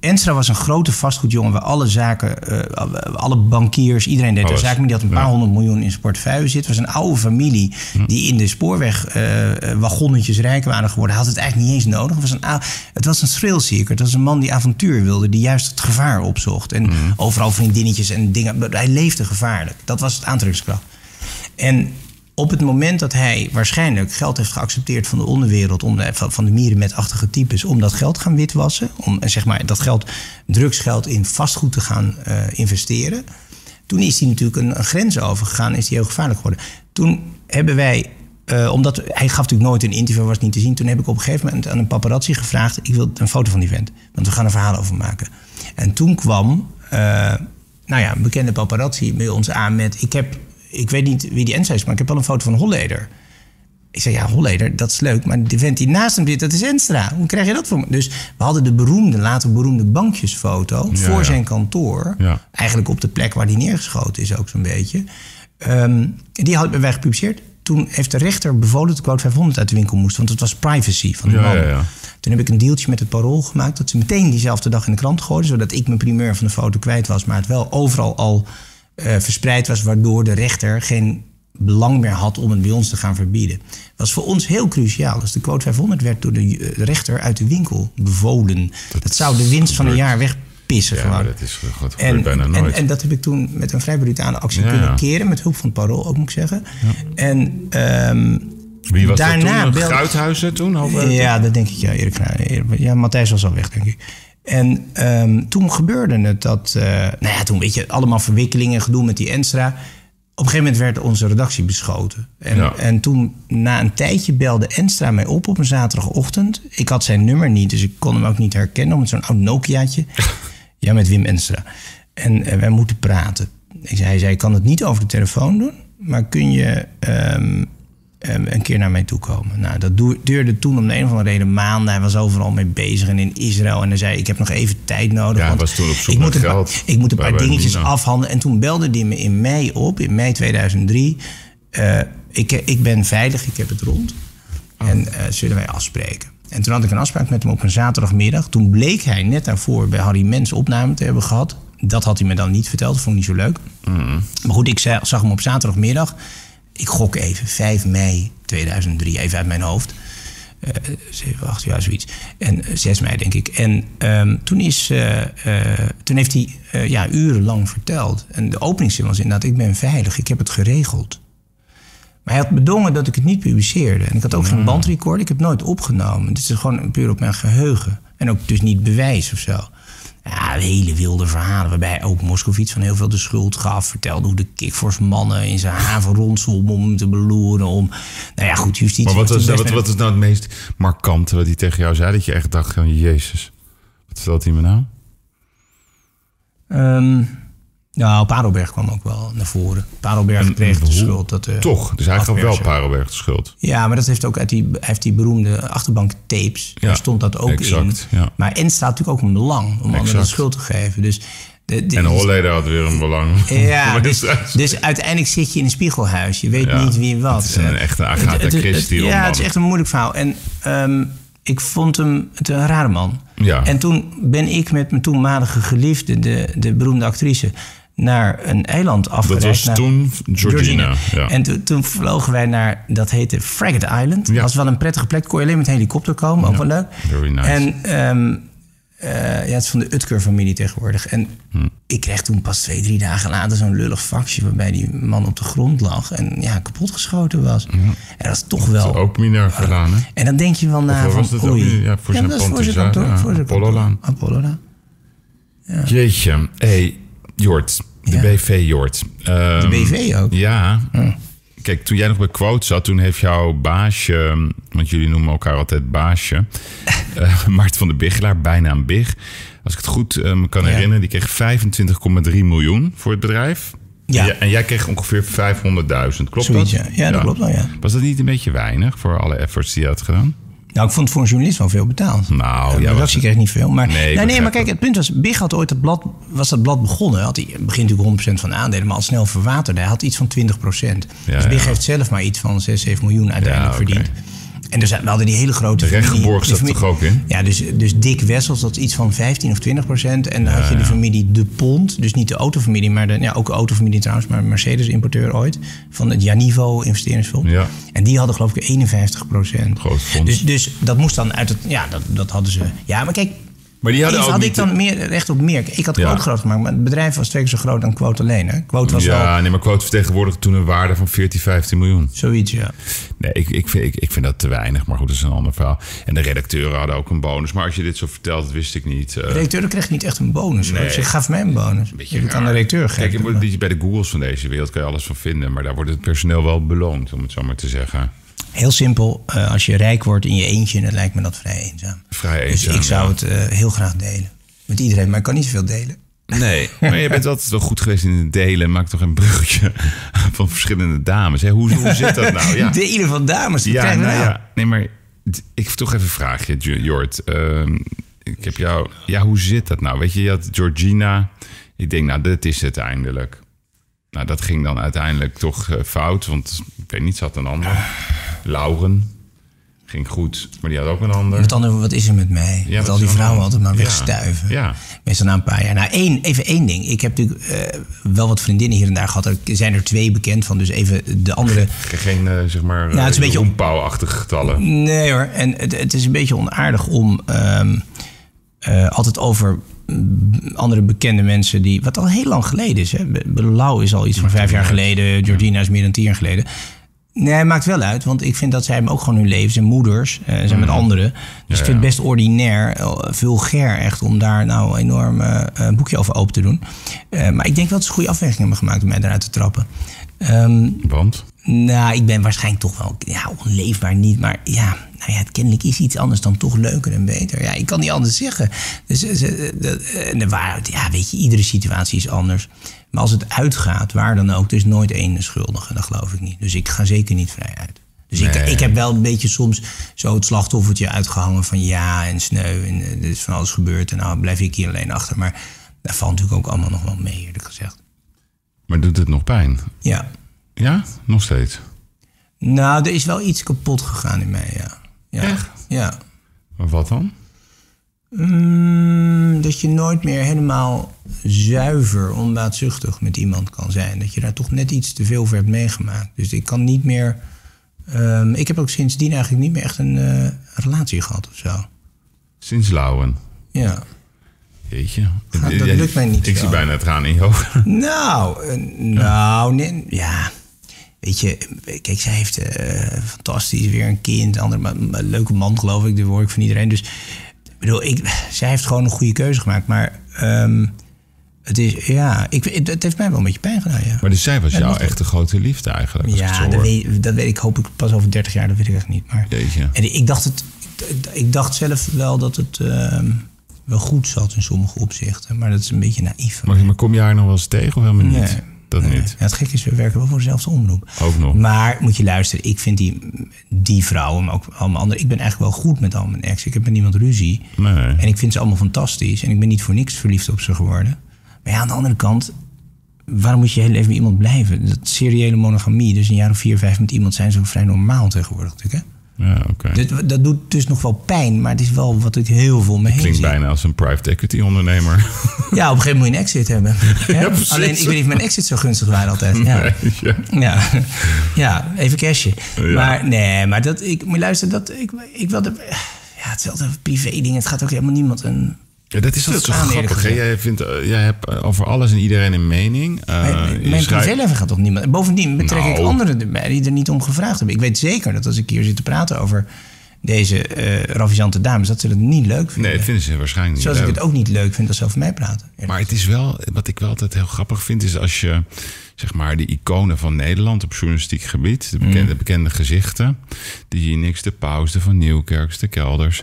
Enstra was een grote vastgoedjongen waar alle zaken, eh, alle bankiers, iedereen deed zaken mee. Die had een paar ja. honderd miljoen in zijn portefeuille zitten. Het was een oude familie die in de spoorwegwagonnetjes rijk waren geworden. Hij had het eigenlijk niet eens nodig. Het was een, het was een thrillseeker. Het was een man die avontuur wilde, die juist het gevaar opzocht. En overal vriendinnetjes en dingen. Hij leefde gevaarlijk. Dat was het aantrekkingskracht. En op het moment dat hij waarschijnlijk geld heeft geaccepteerd van de onderwereld, om de, van de mierenmetachtige types, om dat geld gaan witwassen, om eh, zeg maar, dat geld, drugsgeld in vastgoed te gaan eh, investeren, toen is hij natuurlijk een, grens overgegaan, is hij heel gevaarlijk geworden. Toen hebben wij, eh, omdat hij gaf natuurlijk nooit een interview, was niet te zien, toen heb ik op een gegeven moment aan een paparazzi gevraagd, ik wil een foto van die vent, want we gaan een verhaal over maken. En toen kwam, eh, nou ja, een bekende paparazzi bij ons aan met, ik heb, ik weet niet wie die Enzo is, maar ik heb wel een foto van Holleder. Ik zei, ja, Holleder, dat is leuk. Maar de vent die naast hem zit, dat is Enstra. Hoe krijg je dat voor me? Dus we hadden de beroemde, later beroemde bankjesfoto... Ja, voor ja. zijn kantoor. Ja. Eigenlijk op de plek waar die neergeschoten is ook zo'n beetje. Ehm, die hadden wij gepubliceerd. Toen heeft de rechter bevolen dat de quote 500 uit de winkel moest. Want het was privacy van de man. ja, ja. Toen heb ik een deeltje met het parool gemaakt... dat ze meteen diezelfde dag in de krant gooiden... zodat ik mijn primeur van de foto kwijt was... maar het wel overal al verspreid was... waardoor de rechter geen belang meer had om het bij ons te gaan verbieden. Dat was voor ons heel cruciaal. Dus de quote 500 werd door de eh, rechter uit de winkel bevolen. Dat, zou de winst van een jaar wegpissen Ja, gewoon. dat is dat En, bijna en, nooit. en dat heb ik toen met een vrij brutale actie Ja, kunnen keren. Met hulp van het parool ook, moet ik zeggen. En ehm, Wie was daarna dat toen? belde- Gruithuizen toen? Ja, dat denk ik. Ja, Erik, ja Matthijs was al weg, denk ik. En ehm, toen gebeurde het dat... eh, nou ja, toen weet je, allemaal verwikkelingen, gedoe met die Enstra. Op een gegeven moment werd onze redactie beschoten. En, Ja. en toen, na een tijdje, belde Enstra mij op op een zaterdagochtend. Ik had zijn nummer niet, dus ik kon hem ook niet herkennen. Met zo'n oud Nokiaatje. [laughs] ja, met Wim Enstra. En eh, wij moeten praten. Ik zei, hij zei, ik kan het niet over de telefoon doen. Maar kun je ehm, een keer naar mij toe komen? Nou, dat duurde toen om de een of andere reden maanden. Hij was overal mee bezig en in Israël. En hij zei, ik heb nog even tijd nodig. Ja, want was toen op zoek ik naar moet een paar- geld. ik moet een paar dingetjes Bernina. afhandelen. En toen belde hij me in mei op, in mei 2003. Eh, ik, ik ben veilig, ik heb het rond. Oh. En eh, zullen wij afspreken? En toen had ik een afspraak met hem op een zaterdagmiddag. Toen bleek hij net daarvoor bij Harry Mens opname te hebben gehad. Dat had hij me dan niet verteld, dat vond ik niet zo leuk. Mm-hmm. Maar goed, ik za- zag hem op zaterdagmiddag. Ik gok even, 5 mei 2003, even uit mijn hoofd. Eh 7, 8, ja, zoiets. En eh, 6 mei, denk ik. En ehm, toen, is, eh, eh, toen heeft hij eh, ja, urenlang verteld. En de openingszin was inderdaad, ik ben veilig, ik heb het geregeld. Maar hij had bedongen dat ik het niet publiceerde. En ik had ook geen bandrecord, ik heb het nooit opgenomen. Dit is gewoon puur op mijn geheugen. En ook dus niet bewijs of zo. Ja, hele wilde verhalen. Waarbij ook Moskovits van heel veel de schuld gaf. Vertelde hoe de Kickforce mannen in zijn haven rondzwommen om hem te beloeren. Om, nou ja, goed, justitie. Maar wat was wat, wat is nou het meest markante wat hij tegen jou zei? Dat je echt dacht van, jezus, wat vertelt hij me nou? Ehm, nou, Parelberg kwam ook wel naar voren. Parelberg kreeg de schuld. Dat, eh, Toch, dus hij gaf wel. Parelberg de schuld. Ja, maar dat heeft ook uit die, heeft die beroemde achterbank tapes. Ja, Daar stond dat ook exact, in. ja. Maar en staat natuurlijk ook een belang om anderen de schuld te geven. Dus, de, de- En Holleder had weer een belang. [laughs] Ja, [laughs] dus, dus uiteindelijk zit je in een spiegelhuis. Je weet Ja, niet wie wat. het is een Eh, echte Agatha Christie Ja, het is echt een moeilijk verhaal. En ehm, ik vond hem het een rare man. Ja. En toen ben ik met mijn toenmalige geliefde, de, de beroemde actrice... naar een eiland Dat afgereisd. was naar toen Georgina. Ja. En toen- toen vlogen wij naar, dat heette Frigate Island. Dat Ja. was wel een prettige plek. Kon je alleen met een helikopter komen, ook wel leuk. very nice. En ehm, eh, ja, het is van de Utker-familie tegenwoordig. En Hm. ik kreeg toen pas twee, drie dagen later zo'n lullig faxje... waarbij die man op de grond lag en ja, kapotgeschoten was. En dat is toch wel... ook Minerva gedaan, hè? En dan denk je wel na van, was het oei. Ja, voor zijn dat zijn kantoor, ja, voor zijn kantoor. Apollo-laan. Apollo-laan. Jeetje. hey, Jort. De Ja. BV Jort. Ehm, De BV ook? Ja. Kijk, toen jij nog bij Quote zat, toen heeft jouw baasje... want jullie noemen elkaar altijd baasje... [laughs] Mart van de Bigelaar, bijna een Big... Als ik het goed me kan Ja. herinneren, die kreeg 25,3 miljoen voor het bedrijf. Ja. En jij- En jij kreeg ongeveer 500.000, klopt Zoiets, dat? ja. Ja, dat klopt wel, ja. Was dat niet een beetje weinig voor alle efforts die je had gedaan? Nou, ik vond het voor een journalist wel veel betaald. Nou, de ja, redactie kreeg niet veel. Maar, Nee, nee, maar kijk, dat. het punt was... Big had ooit het blad, was dat blad begonnen. Had hij begint natuurlijk 100% van de aandelen, maar al snel verwaterde. Hij had iets van 20%. dus Big ja. heeft zelf maar iets van 6, 7 miljoen uiteindelijk verdiend. En dus we hadden die hele grote De familie- Rechtgeborg die zat familie- toch ook in? Ja, dus, dus Dick Wessels, dat is iets van 15 of 20 procent. En dan had je de familie De Pont, dus niet de autofamilie, maar de, ja, ook de autofamilie trouwens, maar Mercedes-importeur ooit. Van het Janivo investeringsfonds. Ja. En die hadden geloof ik 51 procent. Groot fonds. Dus, dus dat moest dan uit het. Ja, dat, dat hadden ze. Ja, maar kijk. Maar die hadden Even ook had ik dan meer recht op meer. Ik had Ja. Quote groot gemaakt, maar het bedrijf was twee keer zo groot dan Quote alleen. Hè? Quote was ja, nee, maar Quote vertegenwoordigde toen een waarde van 14, 15 miljoen. zoiets, ja. Nee, ik, ik, vind, ik, ik vind dat te weinig, maar goed, dat is een ander verhaal. En de redacteuren hadden ook een bonus. Maar als je dit zo vertelt, dat wist ik niet. eh. De redacteur kreeg niet echt een bonus. hoor. Nee. Ze gaf mij een bonus. beetje Ik kan de redacteur Kijk, je geven. moet, die- bij de Googles van deze wereld kan je alles van vinden. Maar daar wordt het personeel wel beloond, om het zo maar te zeggen. Heel simpel. eh, als je rijk wordt in je eentje, dan lijkt me dat vrij eenzaam. Vrij Dus eenzaam, ik zou ja. het eh, heel graag delen. Met iedereen, maar ik kan niet zoveel delen. Nee, [laughs] maar je bent altijd wel goed geweest in het delen. Maak toch een bruggetje [laughs] van verschillende dames. Hè? Hoe, hoe zit dat nou? [laughs] Ja, Delen van dames, dat ja, nou nou. ja. Nee, maar ik toch even een vraagje, Jo- Jort. Ehm, ik heb jou... Ja, hoe zit dat nou? Weet je, je had Georgina. Ik denk, nou, dit is het eindelijk. Nou, dat ging dan uiteindelijk toch eh, fout. Want, ik weet niet, ze had een ander. Lauren. Ging goed, maar die had ook een ander. Met andere wat is er met mij? Ja, dat al die vrouwen altijd maar wegstuiven. Ja. Meestal na een paar jaar. Nou, één, even één ding. Ik heb natuurlijk eh, wel wat vriendinnen hier en daar gehad. Er zijn er twee bekend van. Dus even de andere... Geen, eh, zeg maar, Nou, het is een beetje op- achtige getallen. Nee hoor. En het, het is een beetje onaardig om ehm, eh, altijd over mm, andere bekende mensen die... Wat al heel lang geleden is. Hè. Lau is al iets van vijf jaar geleden. Georgina is meer dan tien jaar geleden. Nee, maakt wel uit. Want ik vind dat zij hem ook gewoon hun leven zijn moeders. eh, zijn met anderen. Dus ik vind het best ordinair, eh, vulgair echt... om daar nou een enorm eh, boekje over open te doen. Maar ik denk wel dat ze goede afwegingen hebben gemaakt... om mij eruit te trappen. Ehm, Want? nou, ik ben waarschijnlijk toch wel ja, onleefbaar niet. Maar ja, nou ja, het kennelijk is iets anders dan toch leuker en beter. Ja, ik kan niet anders zeggen. Dus de, en de waarheid, ja, weet je, iedere situatie is anders. Maar als het uitgaat, waar dan ook, er is nooit één schuldige. Dat geloof ik niet. Dus ik ga zeker niet vrij uit. Dus ik, Nee. ik heb wel een beetje soms zo het slachtoffertje uitgehangen van ja en sneu. En eh, er is van alles gebeurd en nou blijf ik hier alleen achter. Maar dat valt natuurlijk ook allemaal nog wel mee, eerlijk gezegd. Maar doet het nog pijn? Ja. Ja, nog steeds. Nou, er is wel iets kapot gegaan in mij, ja. ja. Echt? Ja. Maar wat dan? Mm, dat je nooit meer helemaal zuiver, onbaatzuchtig met iemand kan zijn. Dat je daar toch net iets te veel voor hebt meegemaakt. Dus ik kan niet meer... ehm, ik heb ook sindsdien eigenlijk niet meer echt een eh, relatie gehad of zo. Sinds Lauwen. Ja. Jeetje. [laughs] dat lukt mij niet Ik zie bijna het gaan in je ogen. [laughs] Nou, eh, nou, nee, ja. Weet je, kijk, zij heeft eh, fantastisch weer een kind. Een andere, maar- leuke man, geloof ik. Dat hoor ik van iedereen. Dus bedoel, ik, zij heeft gewoon een goede keuze gemaakt. Maar ehm, het is, ja, ik, het, heeft mij wel een beetje pijn gedaan, ja. Maar dus zij was Ja, jouw echte grote liefde eigenlijk. Ja, dat weet, dat weet ik, hoop ik pas over 30 jaar, dat weet ik echt niet. Maar, Jeetje. en ik dacht, het, ik dacht zelf wel dat het ehm, wel goed zat in sommige opzichten. Maar dat is een beetje naïef. Maar, maar kom je haar nog wel eens tegen of helemaal niet? Nee. Dat Nee. niet. Ja, het gekke is, we werken wel voor dezelfde omroep. Ook nog. Maar moet je luisteren, ik vind die, die vrouwen, maar ook allemaal anderen... Ik ben eigenlijk wel goed met al mijn ex. Ik heb met niemand ruzie. Nee. En ik vind ze allemaal fantastisch. En ik ben niet voor niks verliefd op ze geworden. Maar ja, aan de andere kant... Waarom moet je je hele leven met iemand blijven? Dat seriële monogamie, dus een jaar of vier, vijf met iemand zijn... zo vrij normaal tegenwoordig natuurlijk, hè? Ja. Dit- dat doet dus nog wel pijn, maar het is wel wat ik heel veel me heen Klinkt bijna als een private equity ondernemer. [laughs] Ja, op een gegeven moment moet je een exit hebben. [laughs] Hè? precies. Alleen, ik weet niet of mijn exit zo gunstig waren altijd. Ja. Nee, ja. [laughs] Ja, ja even cashen. Ja. Maar nee, maar dat, ik moet luisteren, dat, ik, ik wilde, ja, het is altijd privé ding. Het gaat ook helemaal niemand een... Ja, dat is altijd zo grappig. Hè? Jij, vindt, eh, jij hebt eh, over alles en iedereen een mening. Eh, mijn mijn privéleven gaat toch niemand... Bovendien betrek ik Nou. anderen erbij die er niet om gevraagd hebben. Ik weet zeker dat als ik hier zit te praten over deze ravissante dames... dat ze dat niet leuk vinden. Nee, dat vinden ze waarschijnlijk niet Zoals ik het ook niet leuk vind als ze over mij praten. Maar het is wel, wat ik wel altijd heel grappig vind, is als je zeg maar de iconen van Nederland op journalistiek gebied, de bekende, Mm. bekende gezichten, die niks de Paus, de Van Nieuwkerks, de Kelders,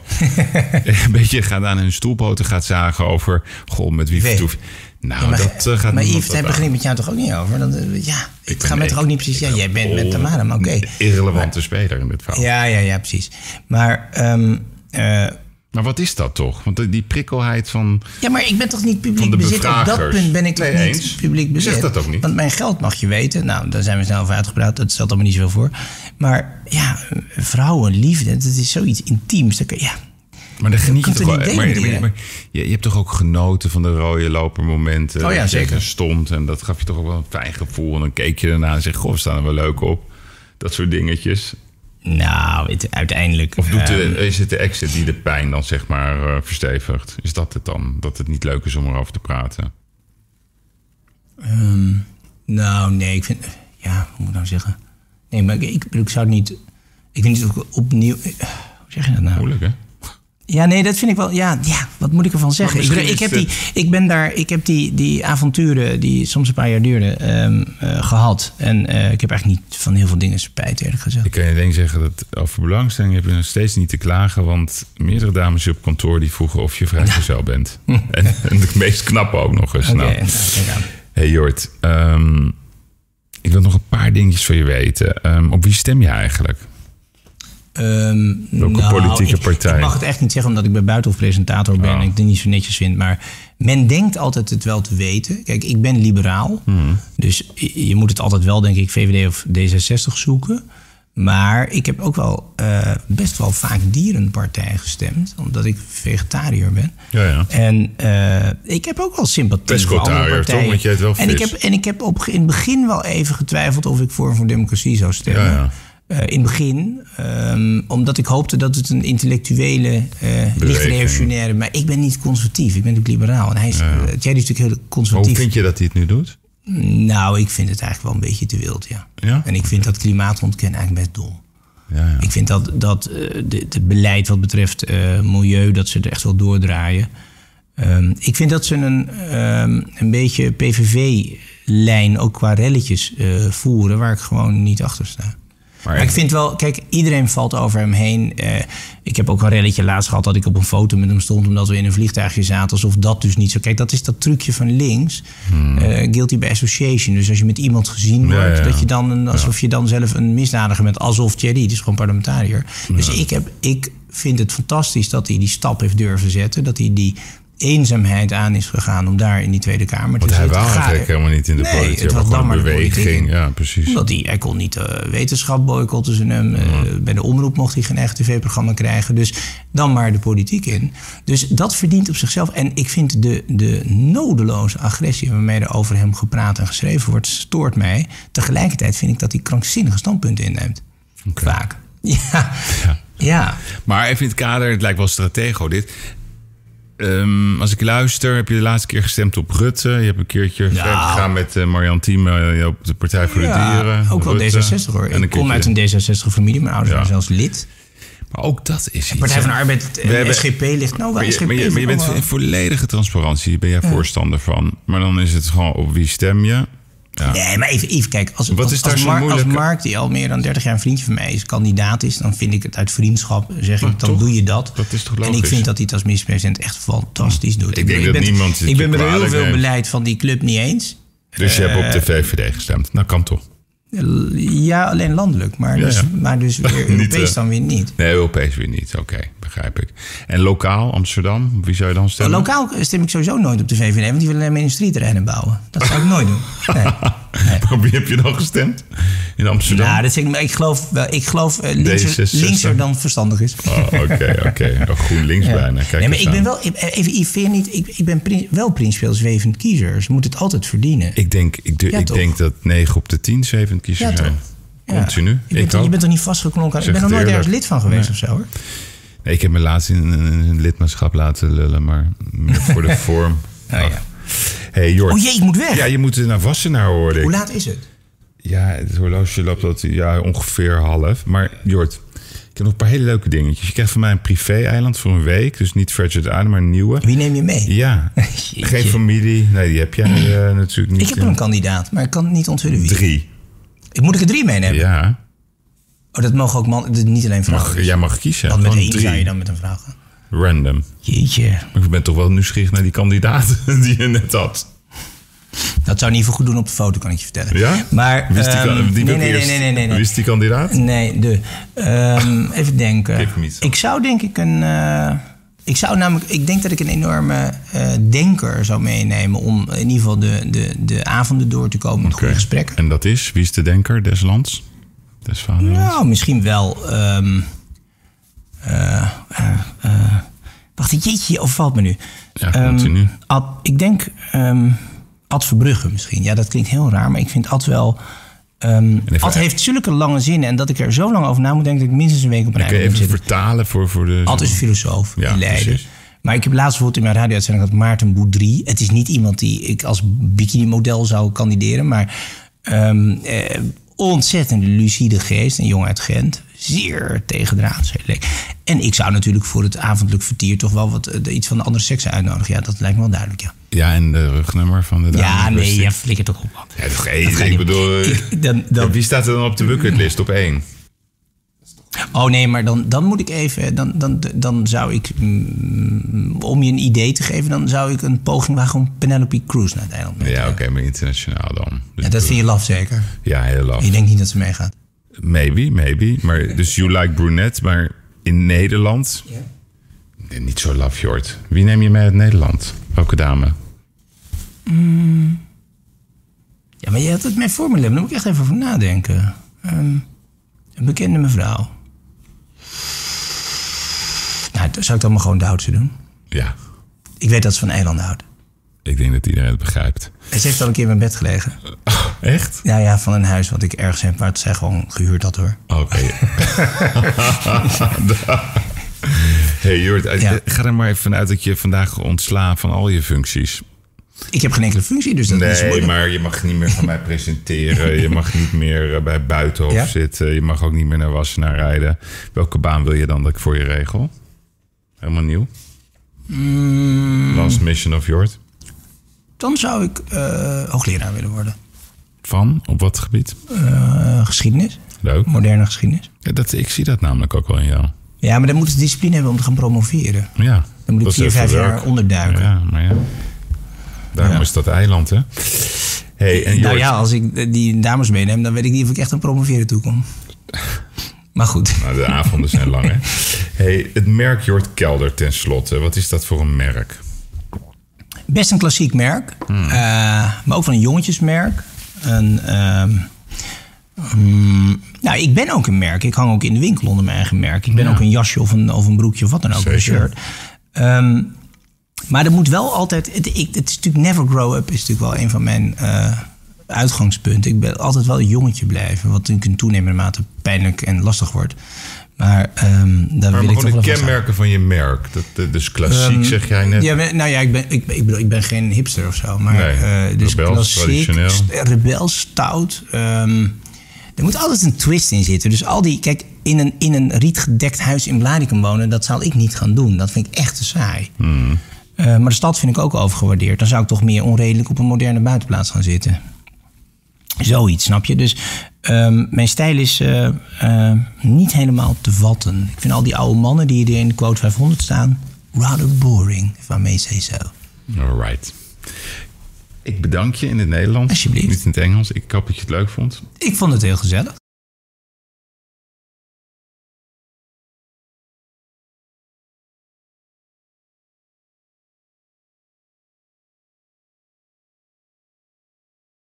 [laughs] een beetje gaat aan hun stoelpoten gaat zagen over, goh, met wie vertoef. Nou, Ja, maar, dat eh, gaat maar Yves, daar begin ik met jou toch ook niet over? Dan, eh, ja, gaat mij toch echt- ook niet precies... Ja, jij bent met Tamara, maar oké. Irrelevante speler in dit verhaal. Ja, ja, ja, precies. Maar, ehm, eh, Maar wat is dat toch? Want die prikkelheid van... ja, maar ik ben toch niet publiek bezit? Op dat punt ben ik toch Nee, niet eens. publiek bezit? zegt dat ook niet. Want mijn geld mag je weten. Nou, daar zijn we snel over uitgepraat. Dat stelt allemaal niet zoveel voor. Maar ja, vrouwen, liefde, dat is zoiets intiems. Dat ja, Maar dan geniet je toch wel. Maar, maar- je, je hebt toch ook genoten van de rode lopermomenten. Oh ja, zeker. er stond en dat gaf je toch ook wel een fijn gevoel. En dan keek je ernaar en zeg, goh, we staan er wel leuk op. Dat soort dingetjes. Nou, het, uiteindelijk... Of doet de, ehm, is het de exit die de pijn dan zeg maar eh, verstevigt? Is dat het dan? Dat het niet leuk is om erover te praten? ehm, nou, nee, ik vind... Ja, hoe moet ik nou zeggen? Nee, maar ik, ik, zou het niet... Ik vind het ook opnieuw... Hoe zeg je dat nou? Moeilijk hè? Ja, nee, dat vind ik wel. Ja, ja wat moet ik ervan zeggen? Ik, heb die, ik ben daar, ik heb die, die avonturen die soms een paar jaar duurden ehm, eh, gehad. En eh, ik heb eigenlijk niet van heel veel dingen spijt, eerlijk gezegd. Ik kan je denk zeggen dat over belangstelling heb je nog steeds niet te klagen. Want meerdere dames hier op kantoor die vroegen of je vrijgezel bent. [laughs] en, en de meest knappe ook nog eens. Oké, Nou. nou. Hey Jort, ehm, ik wil nog een paar dingetjes van je weten. Ehm, op wie stem je eigenlijk? Ehm, Welke politieke ik, partij? Ik mag het echt niet zeggen omdat ik bij Buitenhof presentator ben Oh. en ik het niet zo netjes vind. Maar men denkt altijd het wel te weten. Kijk, ik ben liberaal. Hmm. Dus je moet het altijd wel, denk ik, VVD of D66 zoeken. Maar ik heb ook wel eh, best wel vaak dierenpartij gestemd. Omdat ik vegetariër ben. Ja, ja. En eh, ik heb ook wel sympathie voor andere partijen. toch? Want je eet wel en ik heb, en ik heb op, in het begin wel even getwijfeld of ik voor voor democratie zou stemmen. Ja, ja. Eh, in het begin, ehm, omdat ik hoopte dat het een intellectuele, eh licht Beweging. reactionaire... Maar ik ben niet conservatief, ik ben natuurlijk liberaal. En hij is, Thierry is natuurlijk heel Maar hoe conservatief. vind je dat hij het nu doet? Nou, ik vind het eigenlijk wel een beetje te wild, ja. Ja? En ik vind dat klimaatontkennen eigenlijk best dom. Ja, ja. Ik vind dat, dat eh, het beleid wat betreft eh, milieu, dat ze er echt wel doordraaien. Ehm, ik vind dat ze een, ehm, een beetje PVV-lijn ook qua relletjes eh, voeren... waar ik gewoon niet achter sta. Maar, ik vind wel, kijk, iedereen valt over hem heen. Eh, ik heb ook een relletje laatst gehad dat ik op een foto met hem stond... omdat we in een vliegtuigje zaten, alsof dat dus niet zo... Kijk, dat is dat trucje van links. eh, guilty by association. Dus als je met iemand gezien Hmm. Wordt... ja, ja. dat je dan een, alsof je dan zelf een misdadiger bent. Alsof Thierry, die is gewoon parlementariër. Dus ik, heb, ik vind het fantastisch dat hij die stap heeft durven zetten. Dat hij die eenzaamheid aan is gegaan om daar in die Tweede Kamer te Want hij zitten. wou eigenlijk helemaal niet in de Nee, politiek. het was dan maar de beweging. in. Ja, precies. Omdat hij, hij kon niet eh, wetenschap boycotten ze hem. Eh, bij de omroep mocht hij geen echt tv-programma krijgen. Dus dan maar de politiek in. Dus dat verdient op zichzelf. En ik vind de, de nodeloze agressie waarmee er over hem gepraat en geschreven wordt, stoort mij. Tegelijkertijd vind ik dat hij krankzinnige standpunten inneemt. Vaak. [laughs] Ja. Ja. ja. Maar even in het kader, het lijkt wel stratego dit. Ehm, als ik luister, heb je de laatste keer gestemd op Rutte. Je hebt een keertje Nou. gegaan met uh, Marianne Thieme uh, op de Partij voor de Dieren. ook wel Rutte. D66 hoor. En Ik kom uit een D66-familie. Mijn ouders Ja. waren zelfs lid. Maar ook dat is iets. Partij van de. Arbeid, We en hebben- SGP ligt... Nou, wel Maar je, SGP maar je, maar je bent in volledige transparantie, ben jij voorstander van. Maar dan is het gewoon op wie stem je. Ja. Nee, maar even, even kijk. Als, Wat als, is Mark, als? Mark, die al meer dan 30 jaar een vriendje van mij is, kandidaat is, dan vind ik het uit vriendschap, zeg Maar ik, dan toch? doe je dat. Dat is toch En ik logisch? vind dat hij het als minister-president echt fantastisch doet. Ik denk dat ben, niemand Ik ben met heel veel neemt. beleid van die club niet eens. Dus je hebt Eh, op de VVD gestemd. Nou, kan toch? Ja, alleen landelijk, maar Ja, dus, ja. maar dus weer [laughs] Europees eh, dan weer niet. Nee, Europees weer niet. Oké, begrijp ik. En lokaal, Amsterdam, wie zou je dan stemmen? Lokaal stem ik sowieso nooit op de VVD, want die willen alleen maar industrieterreinen bouwen. Dat zou ik nooit doen. [laughs] Nee. [laughs] Op wie heb je dan gestemd? In Amsterdam? Nou, dat zeg ik, maar ik geloof, wel- ik geloof eh, linkser, D66. linkser dan verstandig is. Oh, oké, [laughs] oké. Oh, GroenLinks bijna. Kijk nee, maar ik ben wel, even Yves, vind niet, ik, ik ben wel principieel zwevend kiezer. Ze moeten het altijd verdienen. Ik denk, ik, de- Ja, ik toch? denk dat 9 op de 10 zeven kiezers Ja, toch? zijn. Ja. Continu. Je Ik bent, toch- je bent toch niet vastgeklonken? Ik ben er het nooit ergens lid van geweest Nee. of zo hoor. Nee, ik heb me laatst in een, een lidmaatschap laten lullen, maar [laughs] voor de vorm. Oh, ja. Hey, Jort. Oh jee, ik moet weg. Ja, je moet naar Wassenaar hoorde ik. Hoe laat is het? Ja, het horloge loopt dat ja, ongeveer half. Maar Jort, ik heb nog een paar hele leuke dingetjes. Je krijgt van mij een privé-eiland voor een week. Dus niet Virgin Island, maar een nieuwe. Wie neem je mee? Ja, [laughs] geen familie. Nee, die heb jij eh, [clears throat] natuurlijk niet. Ik heb er een kandidaat, maar ik kan het niet onthullen wie. Drie. Ik moet ik er drie meenemen? Ja, Oh, dat mogen ook man, dat niet alleen vrouwen. mag, jij mag kiezen. Dan met één drie. zou je dan met een vrouw gaan. Random. Jeetje, Maar ik ben toch wel nieuwsgierig naar die kandidaat [laughs] die je net had. dat zou niet veel goed doen op de foto, kan ik je vertellen. Ja? Maar, Wie is die, kan- die nee, nee, eerst- nee, nee, nee, is die kandidaat? Nee, de. ehm, [laughs] even denken. Ik zou denk ik een. eh, ik zou namelijk. Ik denk dat ik een enorme eh, denker zou meenemen. om in ieder geval de, de, de avonden door te komen met goede gesprekken. En dat is, wie is de denker des lands? Des? Nou, misschien wel. ehm eh, eh, eh, wacht, jeetje, je overvalt me nu. Ja, Ehm, continu. Ad, ik denk ehm Ad Verbrugge misschien. Ja, dat klinkt heel raar, maar ik vind Ad wel... ehm Ad heeft zulke lange zinnen en dat ik er zo lang over na moet denken... dat ik minstens een week op een Kun je eiland moet even zitten. vertalen voor, voor de... Ad is filosoof Ja, in Leiden. precies. Maar ik heb laatst bijvoorbeeld in mijn radio-uitzending gehad Maarten Boudry. Het is niet iemand die ik als bikini-model zou kandideren, maar eh, ontzettend lucide geest, een jongen uit Gent. Zeer tegendraads. En ik zou natuurlijk voor het avondelijk vertier toch wel wat, eh, iets van de andere seksen uitnodigen. Ja, dat lijkt me wel duidelijk, ja. Ja, en de rugnummer van de dame. Ja, nee, ja, flikker toch op, man. Ja, toch één. Dat Ik bedoel... eh, Ik- dan- dan- wie staat er dan op de bucketlist op één? Oh nee, maar dan, dan moet ik even. Dan, dan, dan zou ik. mm, om je een idee te geven, dan zou ik een poging wagen om Penelope Cruz naar het eiland mee te Ja, oké, maar internationaal dan. Dus Ja, dat vind je laf zeker. Ja, heel laf. Je denkt niet dat ze meegaat. Maybe, maybe. Maar, dus you like brunette, maar in Nederland... Nee, niet zo laf, Jort. Wie neem je mee uit Nederland? Welke dame? Ja, maar je had het mij voor me. Daar moet ik echt even over nadenken. Ehm, een bekende mevrouw. Nou, dan zou ik dan maar gewoon de oudste doen. Ja, Ik weet dat ze van eilanden houdt. ik denk dat iedereen het begrijpt. En ze heeft al een keer in mijn bed gelegen. Echt? Ja, ja, van een huis wat ik ergens heb, waar het zij gewoon gehuurd had hoor. Oké. [laughs] hey Jort, eh, Ja. ga er maar even vanuit dat je vandaag ontslaat van al je functies. Ik heb geen enkele functie, dus dat is Nee, moeilijk. maar je mag niet meer van mij presenteren. Je mag niet meer eh, bij Buitenhof Ja? zitten. Je mag ook niet meer naar Wassenaar rijden. Welke baan wil je dan dat ik voor je regel? Helemaal nieuw? Mm. Last mission of Jort? Dan zou ik eh, hoogleraar willen worden. Van? Op wat gebied? Eh, geschiedenis, Leuk. moderne geschiedenis. Ja, dat, ik zie dat namelijk ook wel in jou. Ja, maar dan moet je discipline hebben om te gaan promoveren. Ja. Dan moet ik vier, vijf jaar onderduiken. Ja, maar ja. Daarom Ja. is dat eiland, hè? Hey, en Nou ja, als ik die dames meeneem, dan weet ik niet of ik echt aan promoveren toekom. Maar goed. Nou, de avonden zijn lang, hè? [laughs] Hey, het merk Jort Kelder ten slotte. Wat is dat voor een merk? Best een klassiek merk. Hmm. eh, maar ook van een jongetjesmerk. Een, ehm, mm, nou, ik ben ook een merk. Ik hang ook in de winkel onder mijn eigen merk. Ik ben Ja. ook een jasje of een, of een broekje of wat dan ook. Een shirt. Ehm, maar er moet wel altijd... Het, ik, het is natuurlijk never grow up. is natuurlijk wel een van mijn eh, uitgangspunten. Ik ben altijd wel een jongetje blijven. Wat natuurlijk in toenemende mate pijnlijk en lastig wordt. Maar daar Maar wil ik toch de kenmerken van je merk. Dat, dat- dus klassiek, Ehm, zeg jij net. Ja, nou ja, ik ben, ik, ik bedoel, ik ben geen hipster of zo. Maar Nee, eh, dus rebels, klassiek, rebels, stout. ehm, er moet altijd een twist in zitten. Dus al die... Kijk, in een, in een rietgedekt huis in Blaricum wonen... dat zal ik niet gaan doen. Dat vind ik echt te saai. Hmm. Eh, maar de stad vind ik ook overgewaardeerd. Dan zou ik toch meer onredelijk op een moderne buitenplaats gaan zitten. Zoiets, snap je? Dus ehm, mijn stijl is eh, eh, niet helemaal te vatten. Ik vind al die oude mannen die hier in de quote 500 staan... rather boring, if I may say so. Alright. Ik bedank je in het Nederlands. Alsjeblieft. Niet in het Engels. Ik hoop dat je het leuk vond. Ik vond het heel gezellig.